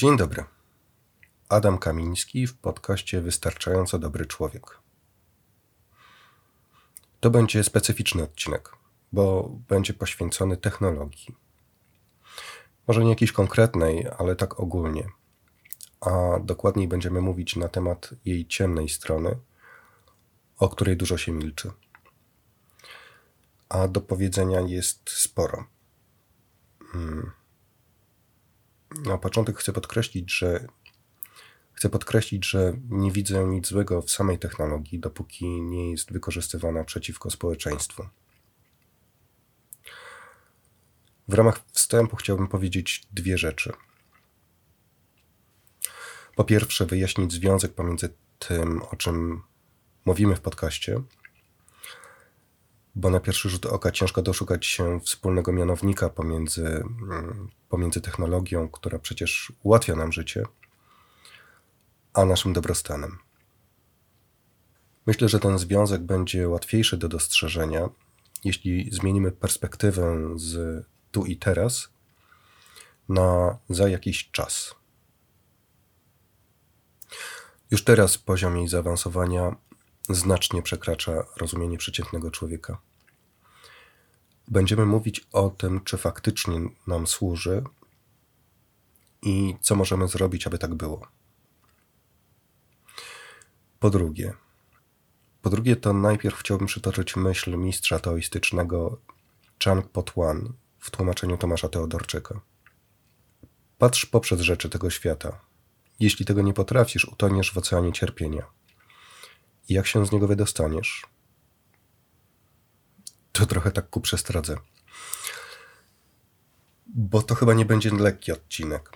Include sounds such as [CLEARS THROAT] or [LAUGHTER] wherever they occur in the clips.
Dzień dobry. Adam Kamiński w podcaście Wystarczająco Dobry Człowiek. To będzie specyficzny odcinek, bo będzie poświęcony technologii. Może nie jakiejś konkretnej, ale tak ogólnie. A dokładniej będziemy mówić na temat jej ciemnej strony, o której dużo się milczy. A do powiedzenia jest sporo. Hmm. Na początek chcę podkreślić, że chcę podkreślić, że nie widzę nic złego w samej technologii, dopóki nie jest wykorzystywana przeciwko społeczeństwu. W ramach wstępu chciałbym powiedzieć dwie rzeczy. Po pierwsze, wyjaśnić związek pomiędzy tym, o czym mówimy w podcaście, bo na pierwszy rzut oka ciężko doszukać się wspólnego mianownika pomiędzy, pomiędzy technologią, która przecież ułatwia nam życie, a naszym dobrostanem. Myślę, że ten związek będzie łatwiejszy do dostrzeżenia, jeśli zmienimy perspektywę z tu i teraz na za jakiś czas. Już teraz poziom jej zaawansowania znacznie przekracza rozumienie przeciętnego człowieka. Będziemy mówić o tym, czy faktycznie nam służy i co możemy zrobić, aby tak było. Po drugie, po drugie, to najpierw chciałbym przytoczyć myśl mistrza taoistycznego Chang Potwan w tłumaczeniu Tomasza Teodorczyka. Patrz poprzez rzeczy tego świata. Jeśli tego nie potrafisz, utoniesz w oceanie cierpienia. Jak się z niego wydostaniesz? To trochę tak ku przestradze. Bo to chyba nie będzie lekki odcinek.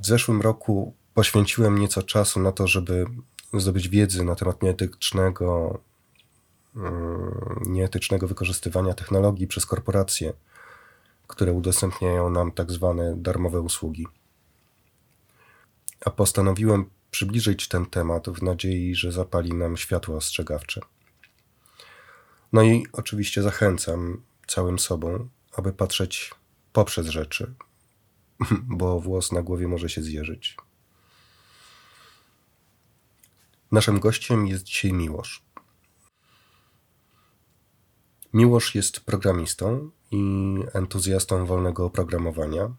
W zeszłym roku poświęciłem nieco czasu na to, żeby zdobyć wiedzy na temat nieetycznego, mm, nieetycznego wykorzystywania technologii przez korporacje, które udostępniają nam tak zwane darmowe usługi. A postanowiłem przybliżyć ten temat w nadziei, że zapali nam światło ostrzegawcze. No i oczywiście zachęcam całym sobą, aby patrzeć poprzez rzeczy, [LAUGHS] bo włos na głowie może się zjeżyć. Naszym gościem jest dzisiaj Miłosz. Miłosz jest programistą i entuzjastą wolnego oprogramowania.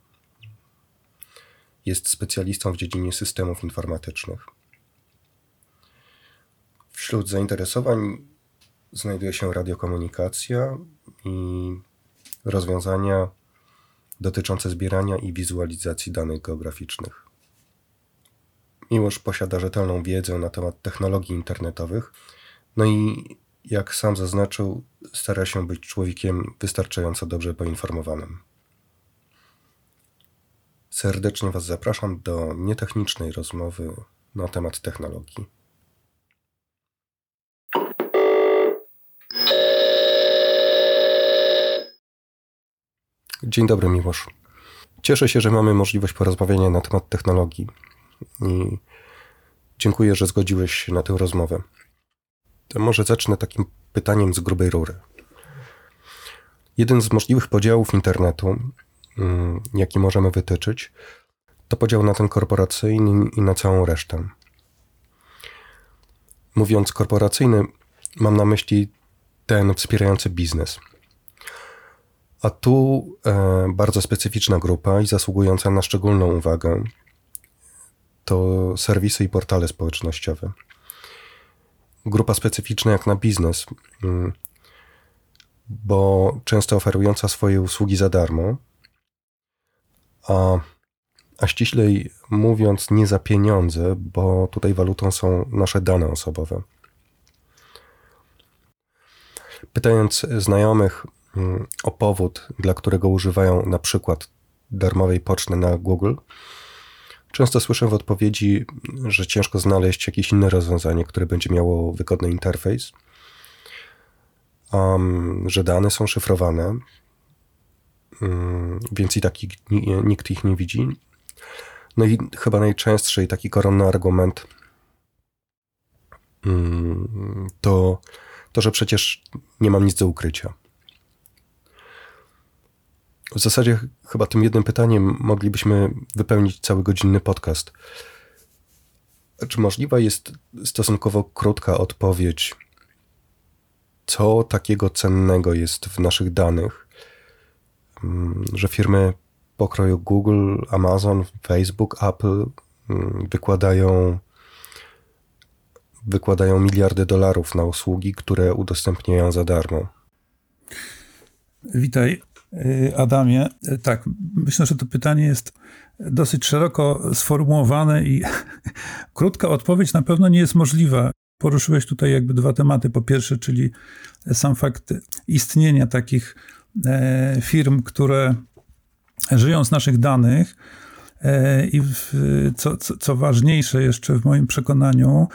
Jest specjalistą w dziedzinie systemów informatycznych. Wśród zainteresowań znajduje się radiokomunikacja i rozwiązania dotyczące zbierania i wizualizacji danych geograficznych. Miłosz posiada rzetelną wiedzę na temat technologii internetowych, no i jak sam zaznaczył, stara się być człowiekiem wystarczająco dobrze poinformowanym. Serdecznie Was zapraszam do nietechnicznej rozmowy na temat technologii. Dzień dobry, Miłosz. Cieszę się, że mamy możliwość porozmawiania na temat technologii i dziękuję, że zgodziłeś się na tę rozmowę. To może zacznę takim pytaniem z grubej rury. Jeden z możliwych podziałów internetu, mm, jaki możemy wytyczyć, to podział na ten korporacyjny i na całą resztę. Mówiąc korporacyjny, mam na myśli ten wspierający biznes. A tu e, bardzo specyficzna grupa i zasługująca na szczególną uwagę to serwisy i portale społecznościowe. Grupa specyficzna jak na biznes, mm, bo często oferująca swoje usługi za darmo, a, a ściślej mówiąc, nie za pieniądze, bo tutaj walutą są nasze dane osobowe. Pytając znajomych o powód, dla którego używają na przykład darmowej poczty na Google, Często słyszę w odpowiedzi, że ciężko znaleźć jakieś inne rozwiązanie, które będzie miało wygodny interfejs, um, że dane są szyfrowane, um, więc i taki nikt ich nie widzi. No i chyba najczęstszy i taki koronny argument um, to, to, że przecież nie mam nic do ukrycia. W zasadzie chyba tym jednym pytaniem moglibyśmy wypełnić cały godzinny podcast. Czy możliwa jest stosunkowo krótka odpowiedź, co takiego cennego jest w naszych danych, mm, że firmy pokroju Google, Amazon, Facebook, Apple mm, wykładają, wykładają miliardy dolarów na usługi, które udostępniają za darmo? Witaj, Adamie. Y, tak, myślę, że to pytanie jest dosyć szeroko sformułowane i [LAUGHS] krótka odpowiedź na pewno nie jest możliwa. Poruszyłeś tutaj jakby dwa tematy. Po pierwsze, czyli sam fakt istnienia takich e, firm, które żyją z naszych danych. E, I co, co, co, ważniejsze jeszcze w moim przekonaniu,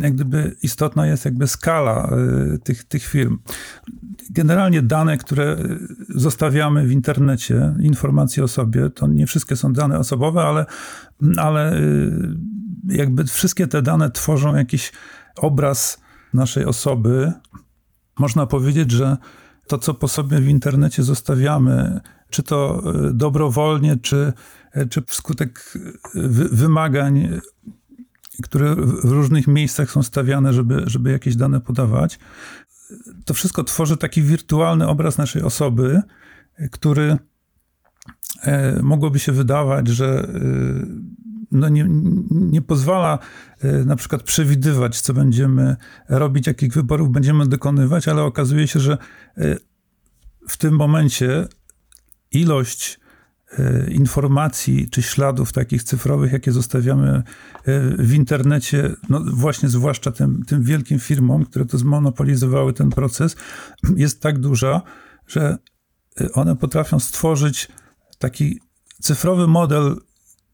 jak gdyby istotna jest jakby skala e, tych, tych firm. Generalnie dane, które zostawiamy w internecie, informacje o sobie, to nie wszystkie są dane osobowe, ale, ale jakby wszystkie te dane tworzą jakiś obraz naszej osoby. Można powiedzieć, że to, co po sobie w internecie zostawiamy, czy to e, dobrowolnie, czy, e, czy wskutek e, wymagań, które w różnych miejscach są stawiane, żeby, żeby jakieś dane podawać, to wszystko tworzy taki wirtualny obraz naszej osoby, który mogłoby się wydawać, że no nie, nie pozwala e, na przykład przewidywać, co będziemy robić, jakich wyborów będziemy dokonywać, ale okazuje się, że e, w tym momencie ilość e, informacji czy śladów takich cyfrowych, jakie zostawiamy w internecie, no właśnie zwłaszcza tym, tym wielkim firmom, które to zmonopolizowały ten proces, jest tak duża, że one potrafią stworzyć taki cyfrowy model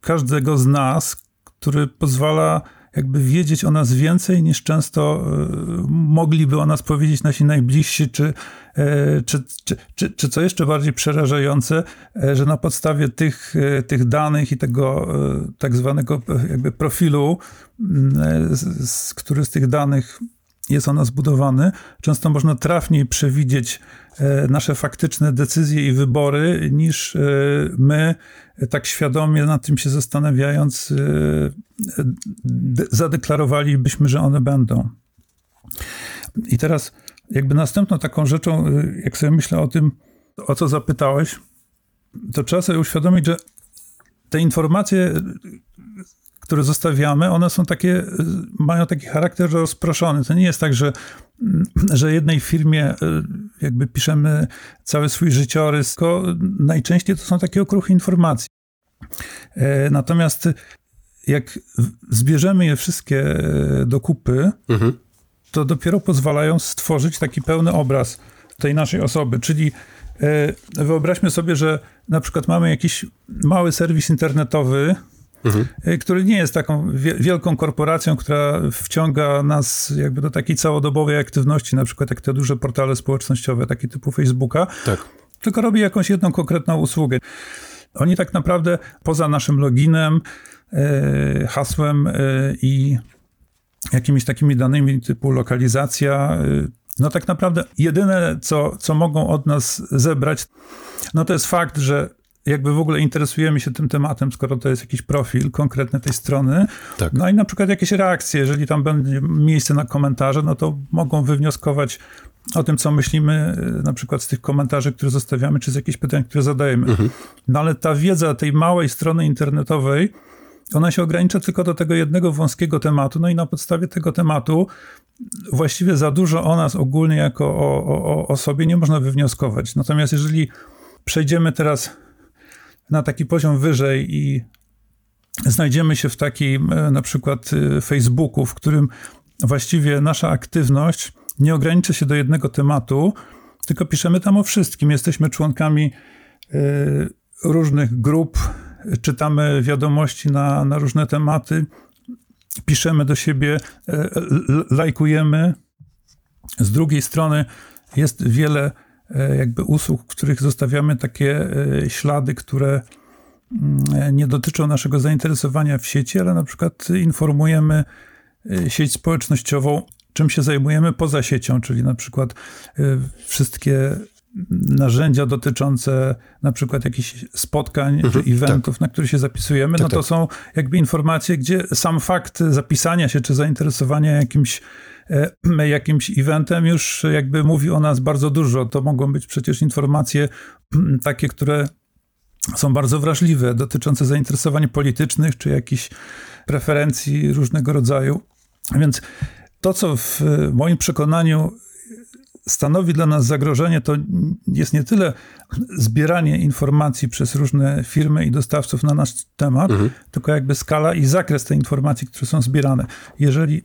każdego z nas, który pozwala jakby wiedzieć o nas więcej niż często e, mogliby o nas powiedzieć nasi najbliżsi, czy, e, czy, czy, czy, czy co jeszcze bardziej przerażające, e, że na podstawie tych, tych danych i tego tak zwanego jakby profilu, który z tych danych jest ona zbudowany, często można trafniej przewidzieć e, nasze faktyczne decyzje i wybory, niż e, my, e, tak świadomie nad tym się zastanawiając, zadeklarowalibyśmy, że one będą. I teraz, jakby następną taką rzeczą, jak sobie myślę o tym, o co zapytałeś, to trzeba sobie uświadomić, że te informacje, które zostawiamy, one są takie, mają taki charakter rozproszony. To nie jest tak, że, że jednej firmie y, jakby piszemy cały swój życiorys, tylko najczęściej to są takie okruchy informacji. E, natomiast jak zbierzemy je wszystkie do kupy, mhm. To dopiero pozwalają stworzyć taki pełny obraz tej naszej osoby, czyli e, Wyobraźmy sobie, że na przykład mamy jakiś mały serwis internetowy, mhm. Y, który nie jest taką wielką korporacją, która wciąga nas jakby do takiej całodobowej aktywności, na przykład jak te duże portale społecznościowe, takie typu Facebooka, tak. tylko robi jakąś jedną konkretną usługę. Oni tak naprawdę poza naszym loginem, y, hasłem i jakimiś takimi danymi typu lokalizacja, no tak naprawdę jedyne, co, co mogą od nas zebrać, no to jest fakt, że jakby w ogóle interesujemy się tym tematem, skoro to jest jakiś profil konkretny tej strony. Tak. No i na przykład jakieś reakcje, jeżeli tam będzie miejsce na komentarze, no to mogą wywnioskować o tym, co myślimy, y, na przykład z tych komentarzy, które zostawiamy, czy z jakichś pytań, które zadajemy. Mhm. No ale ta wiedza tej małej strony internetowej, ona się ogranicza tylko do tego jednego wąskiego tematu, no i na podstawie tego tematu właściwie za dużo o nas ogólnie jako o, o, o sobie nie można wywnioskować. Natomiast jeżeli przejdziemy teraz na taki poziom wyżej i znajdziemy się w takim e, na przykład e, Facebooku, w którym właściwie nasza aktywność nie ogranicza się do jednego tematu, tylko piszemy tam o wszystkim. Jesteśmy członkami e, różnych grup, czytamy wiadomości na, na różne tematy, piszemy do siebie, lajkujemy. Z drugiej strony jest wiele E, jakby usług, w których zostawiamy takie e, ślady, które mm, nie dotyczą naszego zainteresowania w sieci, ale na przykład informujemy e, sieć społecznościową, czym się zajmujemy poza siecią, czyli na przykład wszystkie narzędzia dotyczące na przykład jakichś spotkań Mhm, czy eventów, na które się zapisujemy, Tak, no to tak. są jakby informacje, gdzie sam fakt zapisania się czy zainteresowania jakimś, e, jakimś eventem już jakby mówi o nas bardzo dużo. To mogą być przecież informacje mm, takie, które są bardzo wrażliwe, dotyczące zainteresowań politycznych czy jakichś preferencji różnego rodzaju. Więc to, co w moim przekonaniu stanowi dla nas zagrożenie, to jest nie tyle zbieranie informacji przez różne firmy i dostawców na nasz temat, tylko jakby skala i zakres tej informacji, które są zbierane. Jeżeli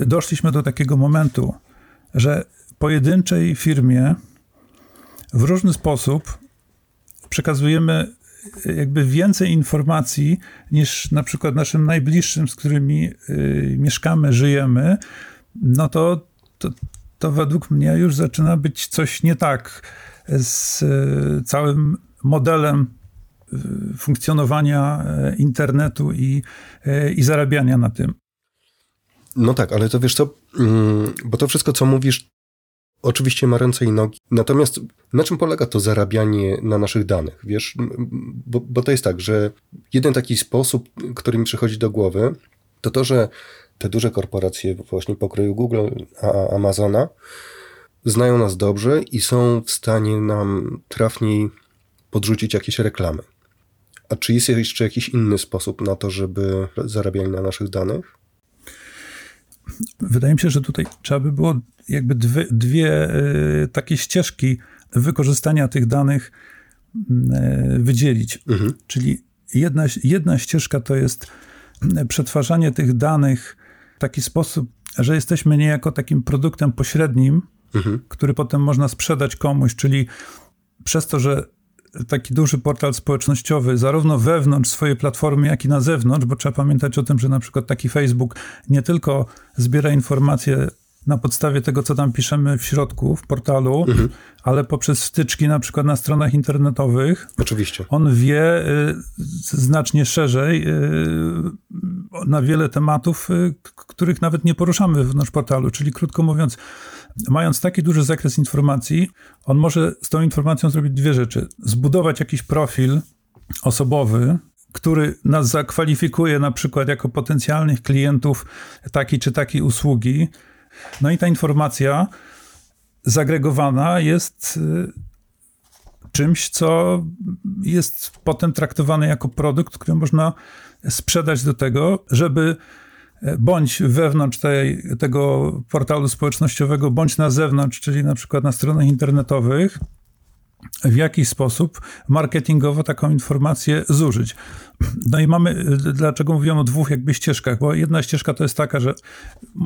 doszliśmy do takiego momentu, że pojedynczej firmie w różny sposób przekazujemy jakby więcej informacji niż na przykład naszym najbliższym, z którymi y, mieszkamy, żyjemy, no to, to, to według mnie już zaczyna być coś nie tak z y, całym modelem y, funkcjonowania y, internetu i, i zarabiania na tym. No tak, ale to wiesz co, mm, bo to wszystko, co mówisz, oczywiście ma ręce i nogi. Natomiast na czym polega to zarabianie na naszych danych? Wiesz, bo, bo to jest tak, że jeden taki sposób, który mi przychodzi do głowy, to to, że te duże korporacje właśnie pokroju Google, a Amazona znają nas dobrze i są w stanie nam trafniej podrzucić jakieś reklamy. A czy jest jeszcze jakiś inny sposób na to, żeby zarabiali na naszych danych? Wydaje mi się, że tutaj trzeba by było jakby dwie, dwie y, takie ścieżki wykorzystania tych danych y, wydzielić. Mhm. Czyli jedna, jedna ścieżka to jest przetwarzanie tych danych taki sposób, że jesteśmy niejako takim produktem pośrednim, Mhm. który potem można sprzedać komuś, czyli przez to, że taki duży portal społecznościowy, zarówno wewnątrz swojej platformy, jak i na zewnątrz, bo trzeba pamiętać o tym, że na przykład taki Facebook nie tylko zbiera informacje na podstawie tego, co tam piszemy w środku, w portalu, ale poprzez wtyczki na przykład na stronach internetowych, Oczywiście. on wie y, znacznie szerzej y, na wiele tematów, y, których nawet nie poruszamy wewnątrz portalu. Czyli krótko mówiąc, mając taki duży zakres informacji, on może z tą informacją zrobić dwie rzeczy. Zbudować jakiś profil osobowy, który nas zakwalifikuje na przykład jako potencjalnych klientów takiej czy takiej usługi. No i ta informacja zagregowana jest y, czymś, co jest potem traktowane jako produkt, który można sprzedać do tego, żeby e, bądź wewnątrz tej, tego portalu społecznościowego, bądź na zewnątrz, czyli na przykład na stronach internetowych, w jakiś sposób marketingowo taką informację zużyć. No i mamy, dlaczego mówiłem o dwóch jakby ścieżkach, bo jedna ścieżka to jest taka, że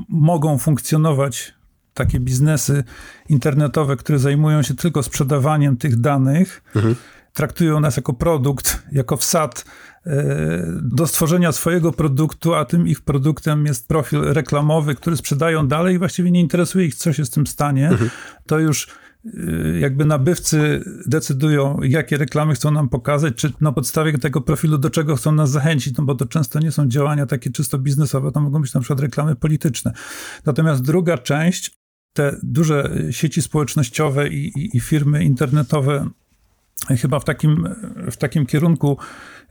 mogą funkcjonować takie biznesy internetowe, które zajmują się tylko sprzedawaniem tych danych, traktują nas jako produkt, jako wsad e, do stworzenia swojego produktu, a tym ich produktem jest profil reklamowy, który sprzedają dalej i właściwie nie interesuje ich, co się z tym stanie. To już jakby nabywcy decydują, jakie reklamy chcą nam pokazać, czy na podstawie tego profilu do czego chcą nas zachęcić, no bo to często nie są działania takie czysto biznesowe, to mogą być na przykład reklamy polityczne. Natomiast druga część, te duże sieci społecznościowe i, i, i firmy internetowe chyba w takim, w takim kierunku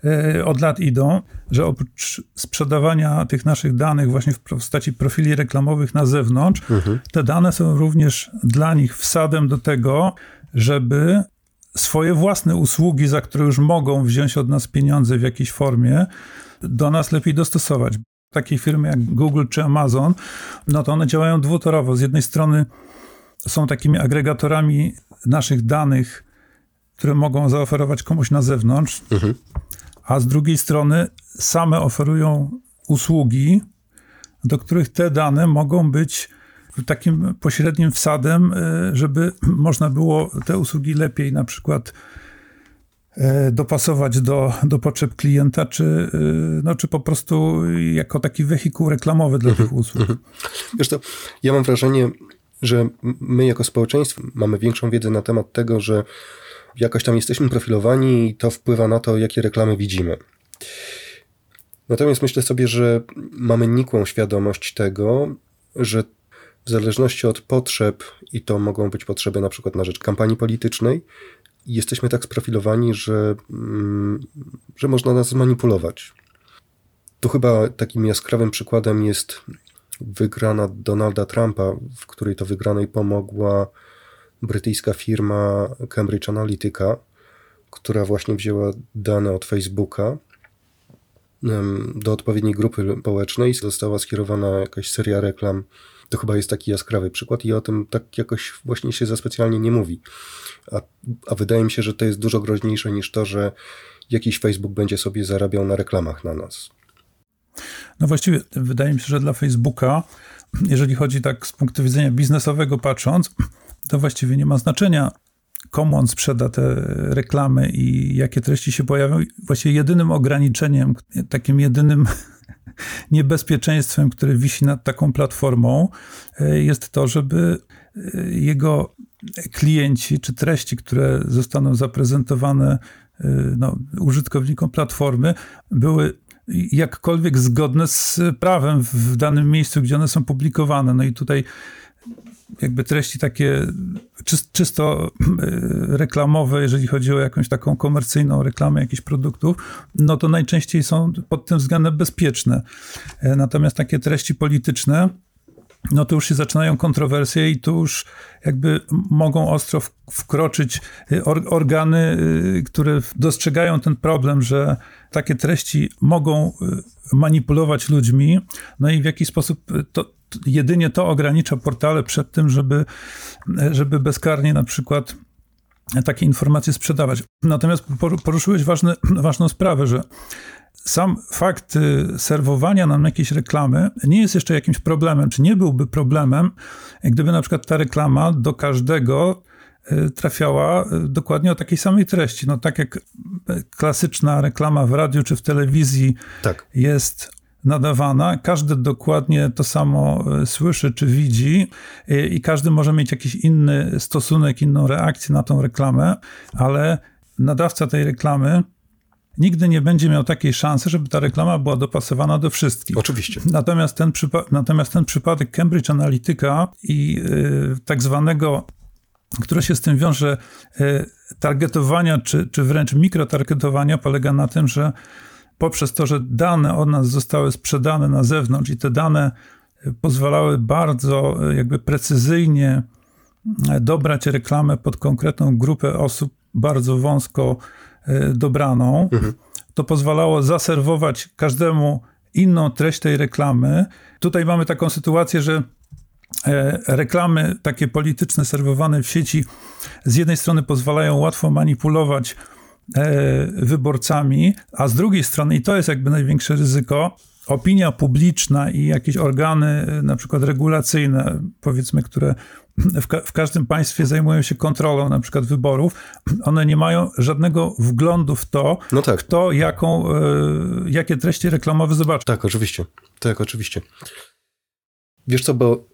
e, od lat idą, że oprócz sprzedawania tych naszych danych właśnie w postaci profili reklamowych na zewnątrz, te dane są również dla nich wsadem do tego, żeby swoje własne usługi, za które już mogą wziąć od nas pieniądze w jakiejś formie, do nas lepiej dostosować. Takie firmy jak Google czy Amazon, no to one działają dwutorowo. Z jednej strony są takimi agregatorami naszych danych, które mogą zaoferować komuś na zewnątrz, a z drugiej strony same oferują usługi, do których te dane mogą być takim pośrednim wsadem, e, żeby można było te usługi lepiej na przykład e, dopasować do, do potrzeb klienta, czy, e, no, czy po prostu jako taki wehikuł reklamowy dla tych usług. Wiesz to, ja mam wrażenie, że my jako społeczeństwo mamy większą wiedzę na temat tego, że jakoś tam jesteśmy profilowani i to wpływa na to, jakie reklamy widzimy. Natomiast myślę sobie, że mamy nikłą świadomość tego, że w zależności od potrzeb, i to mogą być potrzeby na przykład na rzecz kampanii politycznej, jesteśmy tak sprofilowani, że, mm, że można nas zmanipulować. Tu chyba takim jaskrawym przykładem jest wygrana Donalda Trumpa, w której to wygranej pomogła brytyjska firma Cambridge Analytica, która właśnie wzięła dane od Facebooka do odpowiedniej grupy społecznej została skierowana jakaś seria reklam. To chyba jest taki jaskrawy przykład i o tym tak jakoś właśnie się za specjalnie nie mówi. A, a wydaje mi się, że to jest dużo groźniejsze niż to, że jakiś Facebook będzie sobie zarabiał na reklamach na nas. No właściwie wydaje mi się, że dla Facebooka, jeżeli chodzi tak z punktu widzenia biznesowego patrząc, to właściwie nie ma znaczenia, komu on sprzeda te reklamy i jakie treści się pojawią. Właściwie jedynym ograniczeniem, takim jedynym [LAUGHS] niebezpieczeństwem, które wisi nad taką platformą, e, jest to, żeby e, jego klienci czy treści, które zostaną zaprezentowane e, no, użytkownikom platformy, były jakkolwiek zgodne z prawem w danym miejscu, gdzie one są publikowane. No i tutaj jakby treści takie czysto e, reklamowe, jeżeli chodzi o jakąś taką komercyjną reklamę jakichś produktów, no to najczęściej są pod tym względem bezpieczne. E, natomiast takie treści polityczne, no to już się zaczynają kontrowersje i tu już jakby mogą ostro wkroczyć y, organy, y, które dostrzegają ten problem, że takie treści mogą y, manipulować ludźmi, no i w jaki sposób to, jedynie to ogranicza portale przed tym, żeby, żeby bezkarnie na przykład takie informacje sprzedawać. Natomiast poruszyłeś ważny, ważną sprawę, że sam fakt y, serwowania nam jakiejś reklamy nie jest jeszcze jakimś problemem, czy nie byłby problemem, gdyby na przykład ta reklama do każdego y, trafiała y, dokładnie o takiej samej treści. No tak jak klasyczna reklama w radiu czy w telewizji tak. jest nadawana, każdy dokładnie to samo słyszy czy widzi i każdy może mieć jakiś inny stosunek, inną reakcję na tą reklamę, ale nadawca tej reklamy nigdy nie będzie miał takiej szansy, żeby ta reklama była dopasowana do wszystkich. Oczywiście. Natomiast ten, przypa- natomiast ten przypadek Cambridge Analytica i y, tak zwanego, które się z tym wiąże, y, targetowania, czy, czy wręcz mikrotargetowania polega na tym, że poprzez to, że dane od nas zostały sprzedane na zewnątrz i te dane y, pozwalały bardzo y, jakby precyzyjnie y, dobrać reklamę pod konkretną grupę osób bardzo wąsko dobraną, mhm. to pozwalało zaserwować każdemu inną treść tej reklamy. Tutaj mamy taką sytuację, że e, reklamy takie polityczne serwowane w sieci z jednej strony pozwalają łatwo manipulować e, wyborcami, a z drugiej strony, i to jest jakby największe ryzyko, opinia publiczna i jakieś organy, na przykład regulacyjne, powiedzmy, które w, ka w, każdym państwie zajmują się kontrolą na przykład wyborów, one nie mają żadnego wglądu w to, no tak. kto jaką, y, jakie treści reklamowe zobaczy. Tak, oczywiście. Tak, oczywiście. Wiesz co, bo,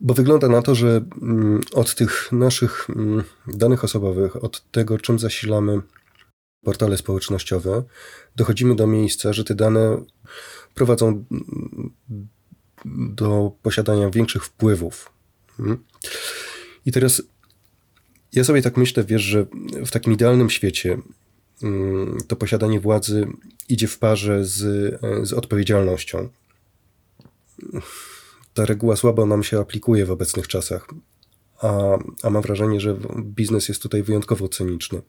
bo wygląda na to, że mm, od tych naszych mm, danych osobowych, od tego, czym zasilamy portale społecznościowe, dochodzimy do miejsca, że te dane prowadzą mm, do posiadania większych wpływów. I teraz ja sobie tak myślę, wiesz, że w takim idealnym świecie mm, to posiadanie władzy idzie w parze z, z odpowiedzialnością. Ta reguła słabo nam się aplikuje w obecnych czasach, a, a mam wrażenie, że biznes jest tutaj wyjątkowo cyniczny.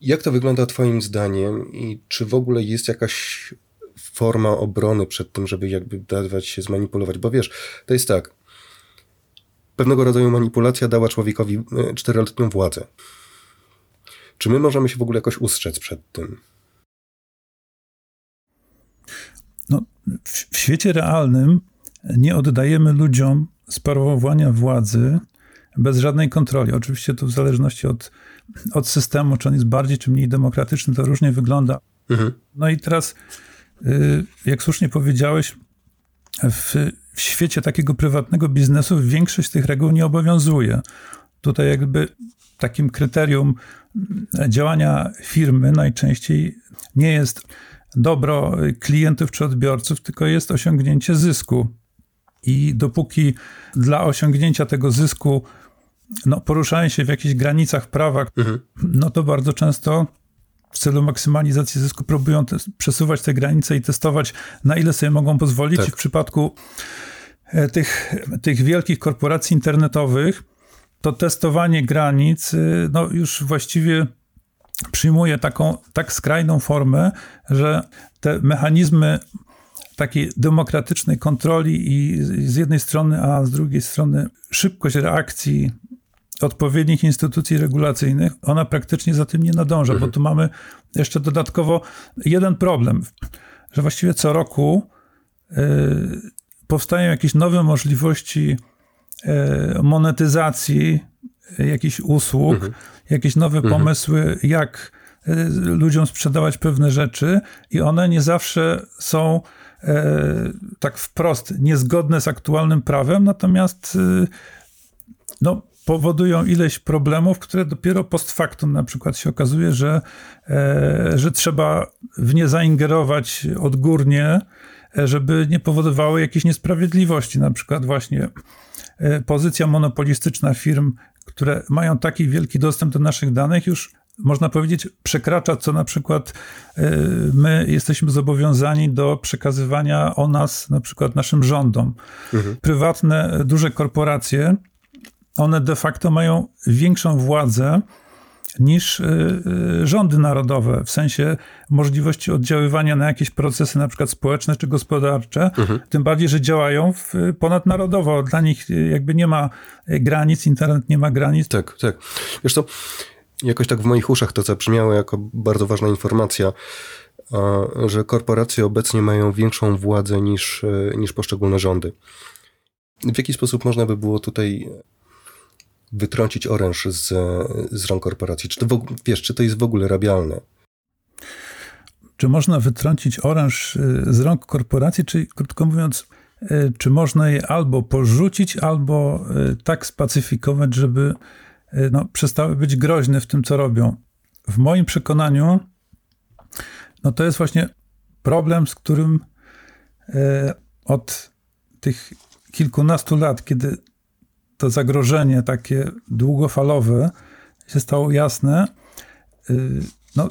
Jak to wygląda Twoim zdaniem i czy w ogóle jest jakaś forma obrony przed tym, żeby jakby dawać się zmanipulować? Bo wiesz, to jest tak, pewnego rodzaju manipulacja dała człowiekowi e, czteroletnią władzę. Czy my możemy się w ogóle jakoś ustrzec przed tym? No, w, w świecie realnym nie oddajemy ludziom sprawowania władzy bez żadnej kontroli. Oczywiście to w zależności od, od systemu, czy on jest bardziej czy mniej demokratyczny, to różnie wygląda. Mhm. No i teraz, y, jak słusznie powiedziałeś, w w świecie takiego prywatnego biznesu większość tych reguł nie obowiązuje. Tutaj jakby takim kryterium działania firmy najczęściej nie jest dobro klientów czy odbiorców, tylko jest osiągnięcie zysku. I dopóki dla osiągnięcia tego zysku no, poruszają się w jakichś granicach prawa, mhm. no to bardzo często w celu maksymalizacji zysku próbują te, przesuwać te granice i testować, na ile sobie mogą pozwolić. Tak. W przypadku e, tych, tych wielkich korporacji internetowych, to testowanie granic y, no, już właściwie przyjmuje taką tak skrajną formę, że te mechanizmy takiej demokratycznej kontroli i z jednej strony, a z drugiej strony szybkość reakcji odpowiednich instytucji regulacyjnych, ona praktycznie za tym nie nadąża, mhm. bo tu mamy jeszcze dodatkowo jeden problem, że właściwie co roku y, powstają jakieś nowe możliwości y, monetyzacji jakichś usług, mhm. jakieś nowe mhm. pomysły, jak y, ludziom sprzedawać pewne rzeczy, i one nie zawsze są tak wprost niezgodne z aktualnym prawem, natomiast no, powodują ileś problemów, które dopiero post factum na przykład się okazuje, że, e, że trzeba w nie zaingerować odgórnie, e, żeby nie powodowały jakiejś niesprawiedliwości. Na przykład właśnie e, pozycja monopolistyczna firm, które mają taki wielki dostęp do naszych danych, już można powiedzieć, przekracza, co na przykład my jesteśmy zobowiązani do przekazywania o nas, na przykład naszym rządom. Mhm. Prywatne, duże korporacje one de facto mają większą władzę niż y, y, rządy narodowe, w sensie możliwości oddziaływania na jakieś procesy, na przykład społeczne czy gospodarcze, mhm. tym bardziej, że działają w, ponadnarodowo. Dla nich y, jakby nie ma granic, internet nie ma granic. Tak, tak. Wiesz co, jakoś tak w moich uszach to zabrzmiało jako bardzo ważna informacja, że korporacje obecnie mają większą władzę niż, niż poszczególne rządy. W jaki sposób można by było tutaj wytrącić oręż z, z rąk korporacji? Czy to, w, wiesz, czy to jest w ogóle rabialne? Czy można wytrącić oręż y, z rąk korporacji, czy krótko mówiąc, y, czy można je albo porzucić, albo y, tak spacyfikować, żeby no, przestały być groźne w tym, co robią? W moim przekonaniu, no to jest właśnie problem, z którym od tych kilkunastu lat, kiedy to zagrożenie takie długofalowe się stało jasne, y, no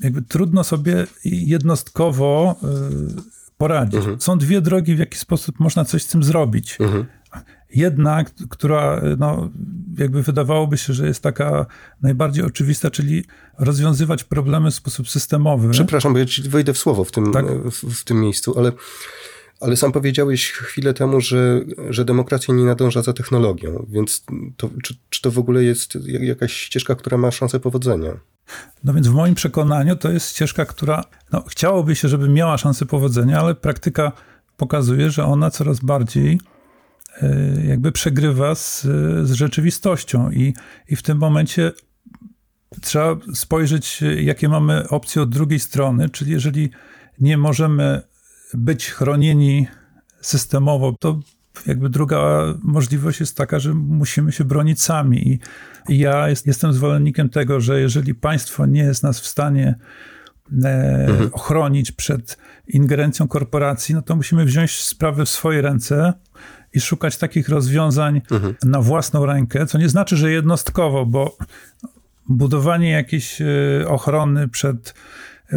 jakby trudno sobie jednostkowo y, poradzić. Mhm. Są dwie drogi, w jaki sposób można coś z tym zrobić. Mhm. Jedna, która no, jakby wydawałoby się, że jest taka najbardziej oczywista, czyli rozwiązywać problemy w sposób systemowy. Przepraszam, bo ja ci wejdę w słowo w tym, tak? w, w tym miejscu, ale ale sam powiedziałeś chwilę temu, że, że demokracja nie nadąża za technologią, więc to, czy, czy to w ogóle jest jakaś ścieżka, która ma szansę powodzenia? No więc w moim przekonaniu to jest ścieżka, która no, chciałoby się, żeby miała szansę powodzenia, ale praktyka pokazuje, że ona coraz bardziej e, jakby przegrywa z, z rzeczywistością i, i w tym momencie trzeba spojrzeć, jakie mamy opcje od drugiej strony, czyli jeżeli nie możemy być chronieni systemowo, to jakby druga możliwość jest taka, że musimy się bronić sami. I, ja jest, jestem zwolennikiem tego, że jeżeli państwo nie jest nas w stanie e, mhm. ochronić przed ingerencją korporacji, no to musimy wziąć sprawy w swoje ręce i szukać takich rozwiązań mhm. na własną rękę, co nie znaczy, że jednostkowo, bo budowanie jakiejś e, ochrony przed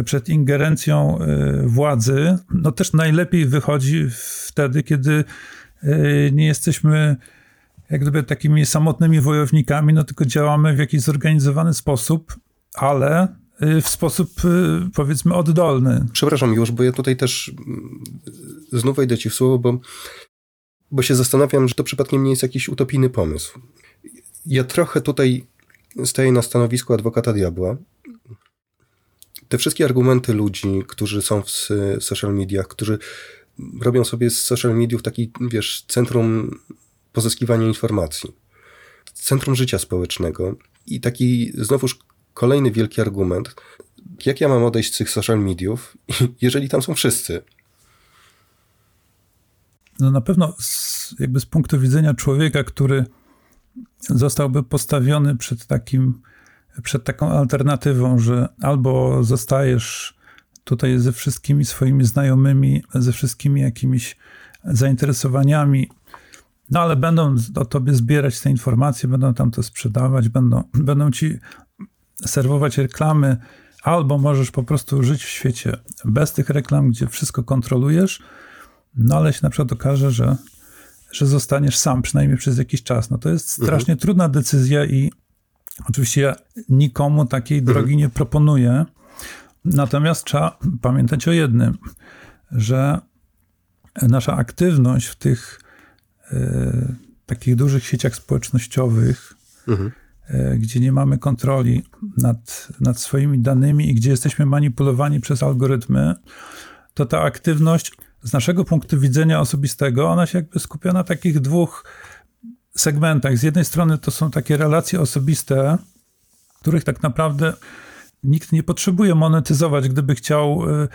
przed ingerencją e, władzy, no też najlepiej wychodzi wtedy, kiedy e, nie jesteśmy jak gdyby takimi samotnymi wojownikami, no tylko działamy w jakiś zorganizowany sposób, ale e, w sposób powiedzmy oddolny. Przepraszam już, bo ja tutaj też mm, znów wejdę ci w słowo, bo, bo się zastanawiam, że to przypadkiem nie jest jakiś utopijny pomysł. Ja trochę tutaj staję na stanowisku adwokata diabła, te wszystkie argumenty ludzi, którzy są w social mediach, którzy robią sobie z social mediów taki, wiesz, centrum pozyskiwania informacji, centrum życia społecznego i taki znowuż kolejny wielki argument, jak ja mam odejść z tych social mediów, [LAUGHS] jeżeli tam są wszyscy? No na pewno z, jakby z punktu widzenia człowieka, który zostałby postawiony przed takim przed taką alternatywą, że albo zostajesz tutaj ze wszystkimi swoimi znajomymi, ze wszystkimi jakimiś zainteresowaniami, no ale będą o tobie zbierać te informacje, będą tam to sprzedawać, będą, będą ci serwować reklamy, albo możesz po prostu żyć w świecie bez tych reklam, gdzie wszystko kontrolujesz, no ale się na przykład okaże, że, że zostaniesz sam, przynajmniej przez jakiś czas. No to jest strasznie trudna decyzja i oczywiście ja nikomu takiej drogi nie proponuję. Natomiast trzeba pamiętać o jednym, że nasza aktywność w tych e, takich dużych sieciach społecznościowych, e, gdzie nie mamy kontroli nad, nad swoimi danymi i gdzie jesteśmy manipulowani przez algorytmy, to ta aktywność z naszego punktu widzenia osobistego, ona się jakby skupia na takich dwóch segmentach. Z jednej strony to są takie relacje osobiste, których tak naprawdę nikt nie potrzebuje monetyzować, gdyby chciał y,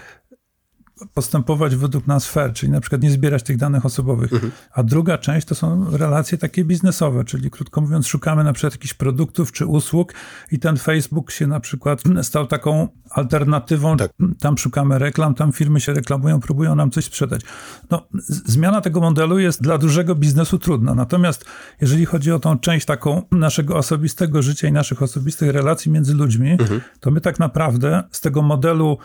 postępować według nas fair, czyli na przykład nie zbierać tych danych osobowych. A druga część to są relacje takie biznesowe, czyli krótko mówiąc szukamy na przykład jakichś produktów czy usług i ten Facebook się na przykład stał taką alternatywą. Tak. Tam szukamy reklam, tam firmy się reklamują, próbują nam coś sprzedać. No, zmiana tego modelu jest dla dużego biznesu trudna. Natomiast jeżeli chodzi o tą część taką naszego osobistego życia i naszych osobistych relacji między ludźmi, to my tak naprawdę z tego modelu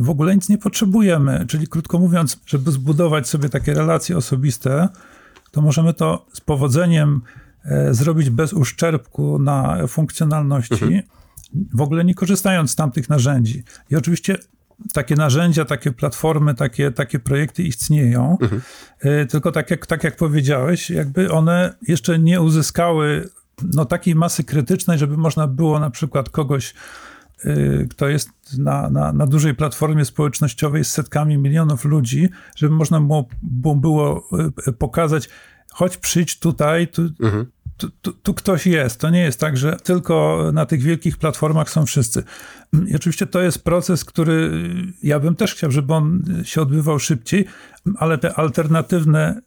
w ogóle nic nie potrzebujemy. Czyli krótko mówiąc, żeby zbudować sobie takie relacje osobiste, to możemy to z powodzeniem e, zrobić bez uszczerbku na funkcjonalności, w ogóle nie korzystając z tamtych narzędzi. I oczywiście takie narzędzia, takie platformy, takie, takie projekty istnieją, e, tylko tak jak, tak jak powiedziałeś, jakby one jeszcze nie uzyskały no, takiej masy krytycznej, żeby można było na przykład kogoś kto jest na, na, na dużej platformie społecznościowej z setkami milionów ludzi, żeby można było, było, y, pokazać, choć przyjdź tutaj, tu, tu, tu, tu ktoś jest. To nie jest tak, że tylko na tych wielkich platformach są wszyscy. I oczywiście to jest proces, który ja bym też chciał, żeby on się odbywał szybciej, ale te alternatywne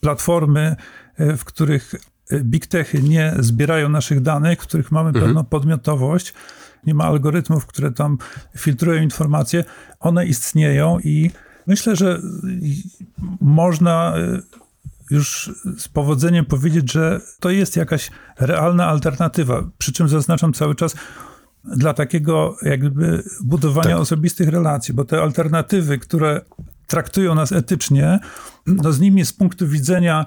platformy, e, w których big techy nie zbierają naszych danych, w których mamy pewną podmiotowość, nie ma algorytmów, które tam filtrują informacje, one istnieją i myślę, że można e, już z powodzeniem powiedzieć, że to jest jakaś realna alternatywa. Przy czym zaznaczam cały czas dla takiego jakby budowania Tak. osobistych relacji, bo te alternatywy, które traktują nas etycznie, no z nimi z punktu widzenia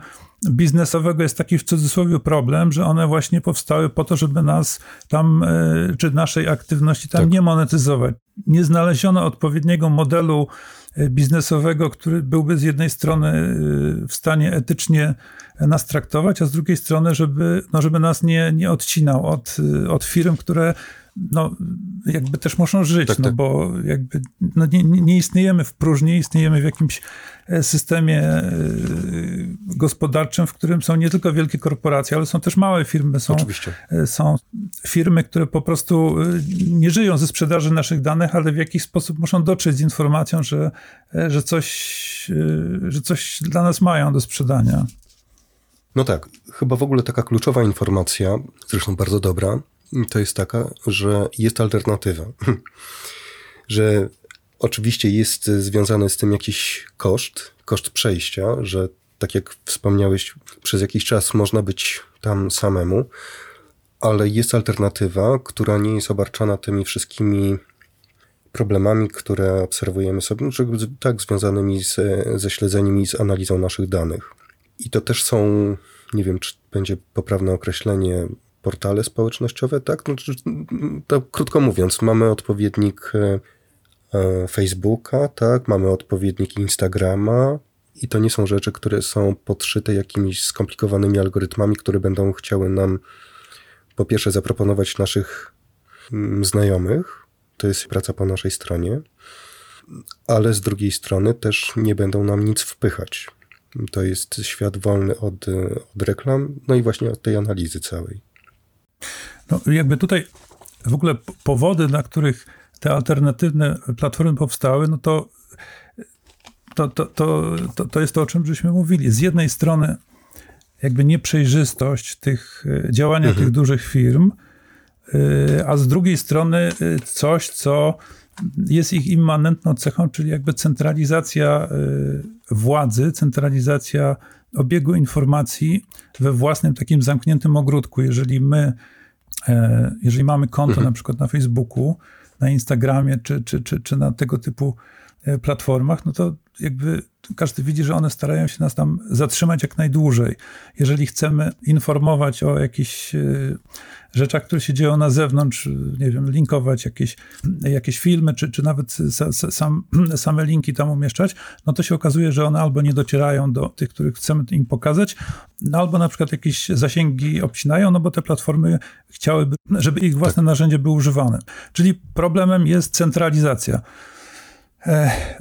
biznesowego jest taki w cudzysłowie problem, że one właśnie powstały po to, żeby nas tam, e, czy naszej aktywności tam Tak. nie monetyzować. Nie znaleziono odpowiedniego modelu e, biznesowego, który byłby z jednej strony e, w stanie etycznie nas traktować, a z drugiej strony, żeby, no, żeby nas nie, nie odcinał od, od firm, które no, jakby też muszą żyć, Tak, no tak. bo jakby no, nie, nie nie istniejemy w próżni, istniejemy w jakimś e, systemie e, gospodarczym, w którym są nie tylko wielkie korporacje, ale są też małe firmy, są, Oczywiście. e, są firmy, które po prostu nie żyją ze sprzedaży naszych danych, ale w jakiś sposób muszą dotrzeć z informacją, że, że, coś, że coś dla nas mają do sprzedania. No tak, chyba w ogóle taka kluczowa informacja, zresztą bardzo dobra, to jest taka, że jest alternatywa. [LAUGHS] że oczywiście jest związany z tym jakiś koszt, koszt przejścia, że tak jak wspomniałeś, przez jakiś czas można być tam samemu, ale jest alternatywa, która nie jest obarczona tymi wszystkimi problemami, które obserwujemy sobie, że tak związanymi z, ze śledzeniem i z analizą naszych danych. I to też są, nie wiem, czy będzie poprawne określenie, portale społecznościowe, tak? No, to krótko mówiąc, mamy odpowiednik e, e, Facebooka, tak? Mamy odpowiednik Instagrama i to nie są rzeczy, które są podszyte jakimiś skomplikowanymi algorytmami, które będą chciały nam po pierwsze zaproponować naszych mm, znajomych, to jest praca po naszej stronie, ale z drugiej strony też nie będą nam nic wpychać. To jest świat wolny od, e, od reklam, no i właśnie od tej analizy całej. No, jakby tutaj w ogóle powody, dla których te alternatywne platformy powstały, no to to, to, to, to, to jest to, o czym żeśmy mówili. Z jednej strony jakby nieprzejrzystość tych e, działania tych dużych firm, e, a z drugiej strony e, coś, co jest ich immanentną cechą, czyli jakby centralizacja władzy, centralizacja obiegu informacji we własnym takim zamkniętym ogródku. Jeżeli my, e, jeżeli mamy konto mhm. na przykład na Facebooku, na Instagramie czy, czy, czy, czy na tego typu e, platformach, no to jakby każdy widzi, że one starają się nas tam zatrzymać jak najdłużej. Jeżeli chcemy informować o jakichś e, rzeczach, które się dzieją na zewnątrz, nie wiem, linkować jakieś, jakieś filmy, czy, czy nawet sam, [CLEARS THROAT] same linki tam umieszczać, no to się okazuje, że one albo nie docierają do tych, których chcemy im pokazać, no albo na przykład jakieś zasięgi obcinają, no bo te platformy chciałyby, żeby ich własne tak. narzędzie było używane. Czyli problemem jest centralizacja.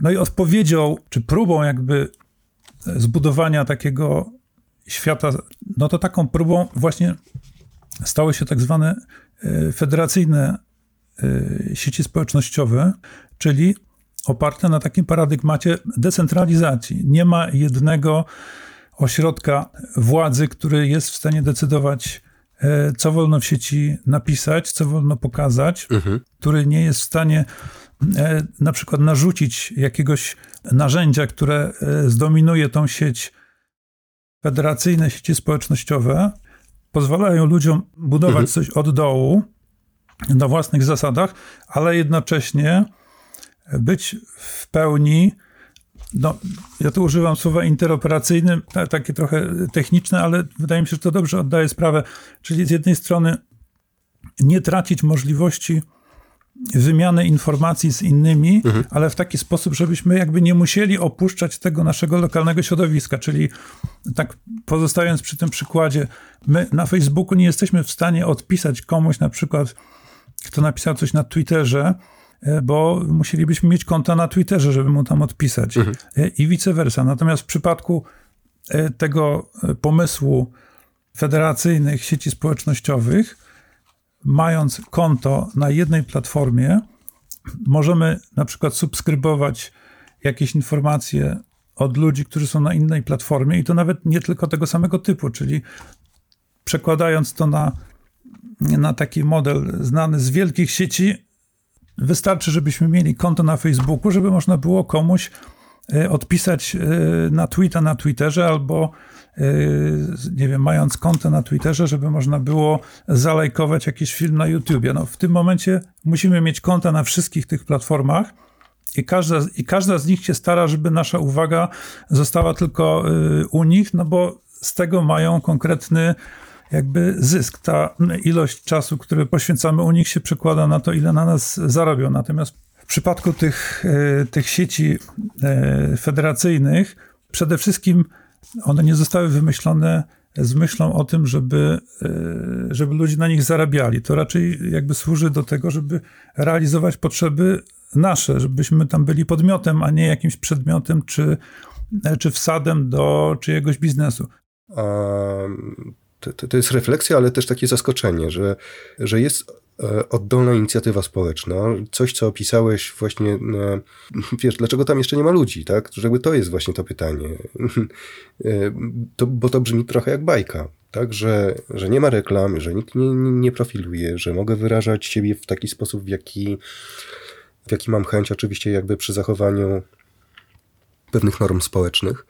No i odpowiedzią, czy próbą jakby zbudowania takiego świata, no to taką próbą właśnie stały się tak zwane e, federacyjne e, sieci społecznościowe, czyli oparte na takim paradygmacie decentralizacji. Nie ma jednego ośrodka władzy, który jest w stanie decydować, e, co wolno w sieci napisać, co wolno pokazać, mhm. który nie jest w stanie na przykład narzucić jakiegoś narzędzia, które zdominuje tą sieć, federacyjne sieci społecznościowe, pozwalają ludziom budować mhm. coś od dołu na własnych zasadach, ale jednocześnie być w pełni no, ja tu używam słowa interoperacyjnym, takie trochę techniczne, ale wydaje mi się, że to dobrze oddaje sprawę. Czyli z jednej strony nie tracić możliwości wymiany informacji z innymi, mhm. ale w taki sposób, żebyśmy jakby nie musieli opuszczać tego naszego lokalnego środowiska. Czyli tak pozostając przy tym przykładzie, my na Facebooku nie jesteśmy w stanie odpisać komuś na przykład, kto napisał coś na Twitterze, e, bo musielibyśmy mieć konta na Twitterze, żeby mu tam odpisać mhm. E, i vice versa. Natomiast w przypadku e, tego pomysłu federacyjnych sieci społecznościowych, mając konto na jednej platformie, możemy na przykład subskrybować jakieś informacje od ludzi, którzy są na innej platformie i to nawet nie tylko tego samego typu, czyli przekładając to na, na taki model znany z wielkich sieci, wystarczy, żebyśmy mieli konto na Facebooku, żeby można było komuś e, odpisać e, na tweeta na Twitterze albo nie wiem, mając konto na Twitterze, żeby można było zalajkować jakiś film na YouTubie. No, w tym momencie musimy mieć konta na wszystkich tych platformach i każda, i każda z nich się stara, żeby nasza uwaga została tylko yy, u nich, no bo z tego mają konkretny jakby zysk. Ta ilość czasu, który poświęcamy u nich się przekłada na to, ile na nas zarobią. Natomiast w przypadku tych, yy, tych sieci federacyjnych przede wszystkim one nie zostały wymyślone z myślą o tym, żeby, e, żeby ludzie na nich zarabiali. To raczej jakby służy do tego, żeby realizować potrzeby nasze, żebyśmy tam byli podmiotem, a nie jakimś przedmiotem czy, czy wsadem do czyjegoś biznesu. To, to, to jest refleksja, ale też takie zaskoczenie, że, że jest E, oddolna inicjatywa społeczna, coś, co opisałeś właśnie, e, [LAUGHS] wiesz, dlaczego tam jeszcze nie ma ludzi, tak? Żeby to jest właśnie to pytanie. [LAUGHS] E, to, bo to brzmi trochę jak bajka, tak? Że, że nie ma reklam, że nikt nie, nie profiluje, że mogę wyrażać siebie w taki sposób, w jaki, w jaki mam chęć, oczywiście jakby przy zachowaniu pewnych norm społecznych.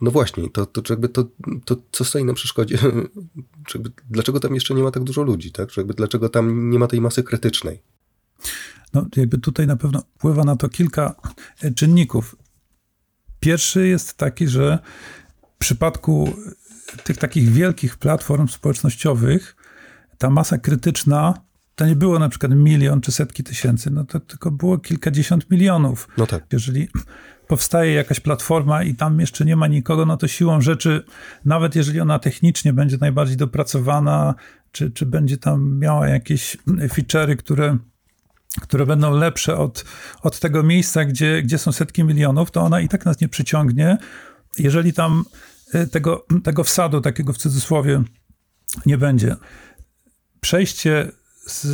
No właśnie, to, to, jakby to, to co stoi na przeszkodzie? [LAUGHS] Jakby, dlaczego tam jeszcze nie ma tak dużo ludzi, tak? Jakby, dlaczego tam nie ma tej masy krytycznej? No, jakby tutaj na pewno wpływa na to kilka e, czynników. Pierwszy jest taki, że w przypadku tych takich wielkich platform społecznościowych ta masa krytyczna to nie było na przykład milion czy setki tysięcy, no to tylko było kilkadziesiąt milionów. No tak. Jeżeli powstaje jakaś platforma i tam jeszcze nie ma nikogo, no to siłą rzeczy, nawet jeżeli ona technicznie będzie najbardziej dopracowana, czy, czy będzie tam miała jakieś feature'y, które, które będą lepsze od, od tego miejsca, gdzie, gdzie są setki milionów, to ona i tak nas nie przyciągnie, jeżeli tam y, tego, tego wsadu, takiego w cudzysłowie, nie będzie. Przejście z,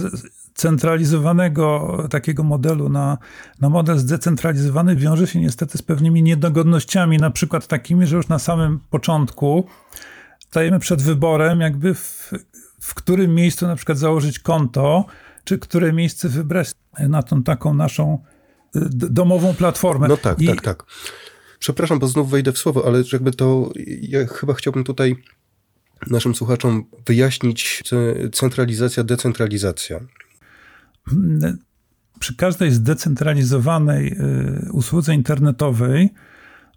centralizowanego takiego modelu na, na model zdecentralizowany wiąże się niestety z pewnymi niedogodnościami, na przykład takimi, że już na samym początku stajemy przed wyborem, jakby w, w którym miejscu na przykład założyć konto, czy które miejsce wybrać na tą taką naszą domową platformę. No tak, I... tak, tak. Przepraszam, bo znów wejdę w słowo, ale jakby to ja chyba chciałbym tutaj naszym słuchaczom wyjaśnić centralizacja, decentralizacja. Przy każdej zdecentralizowanej y, usłudze internetowej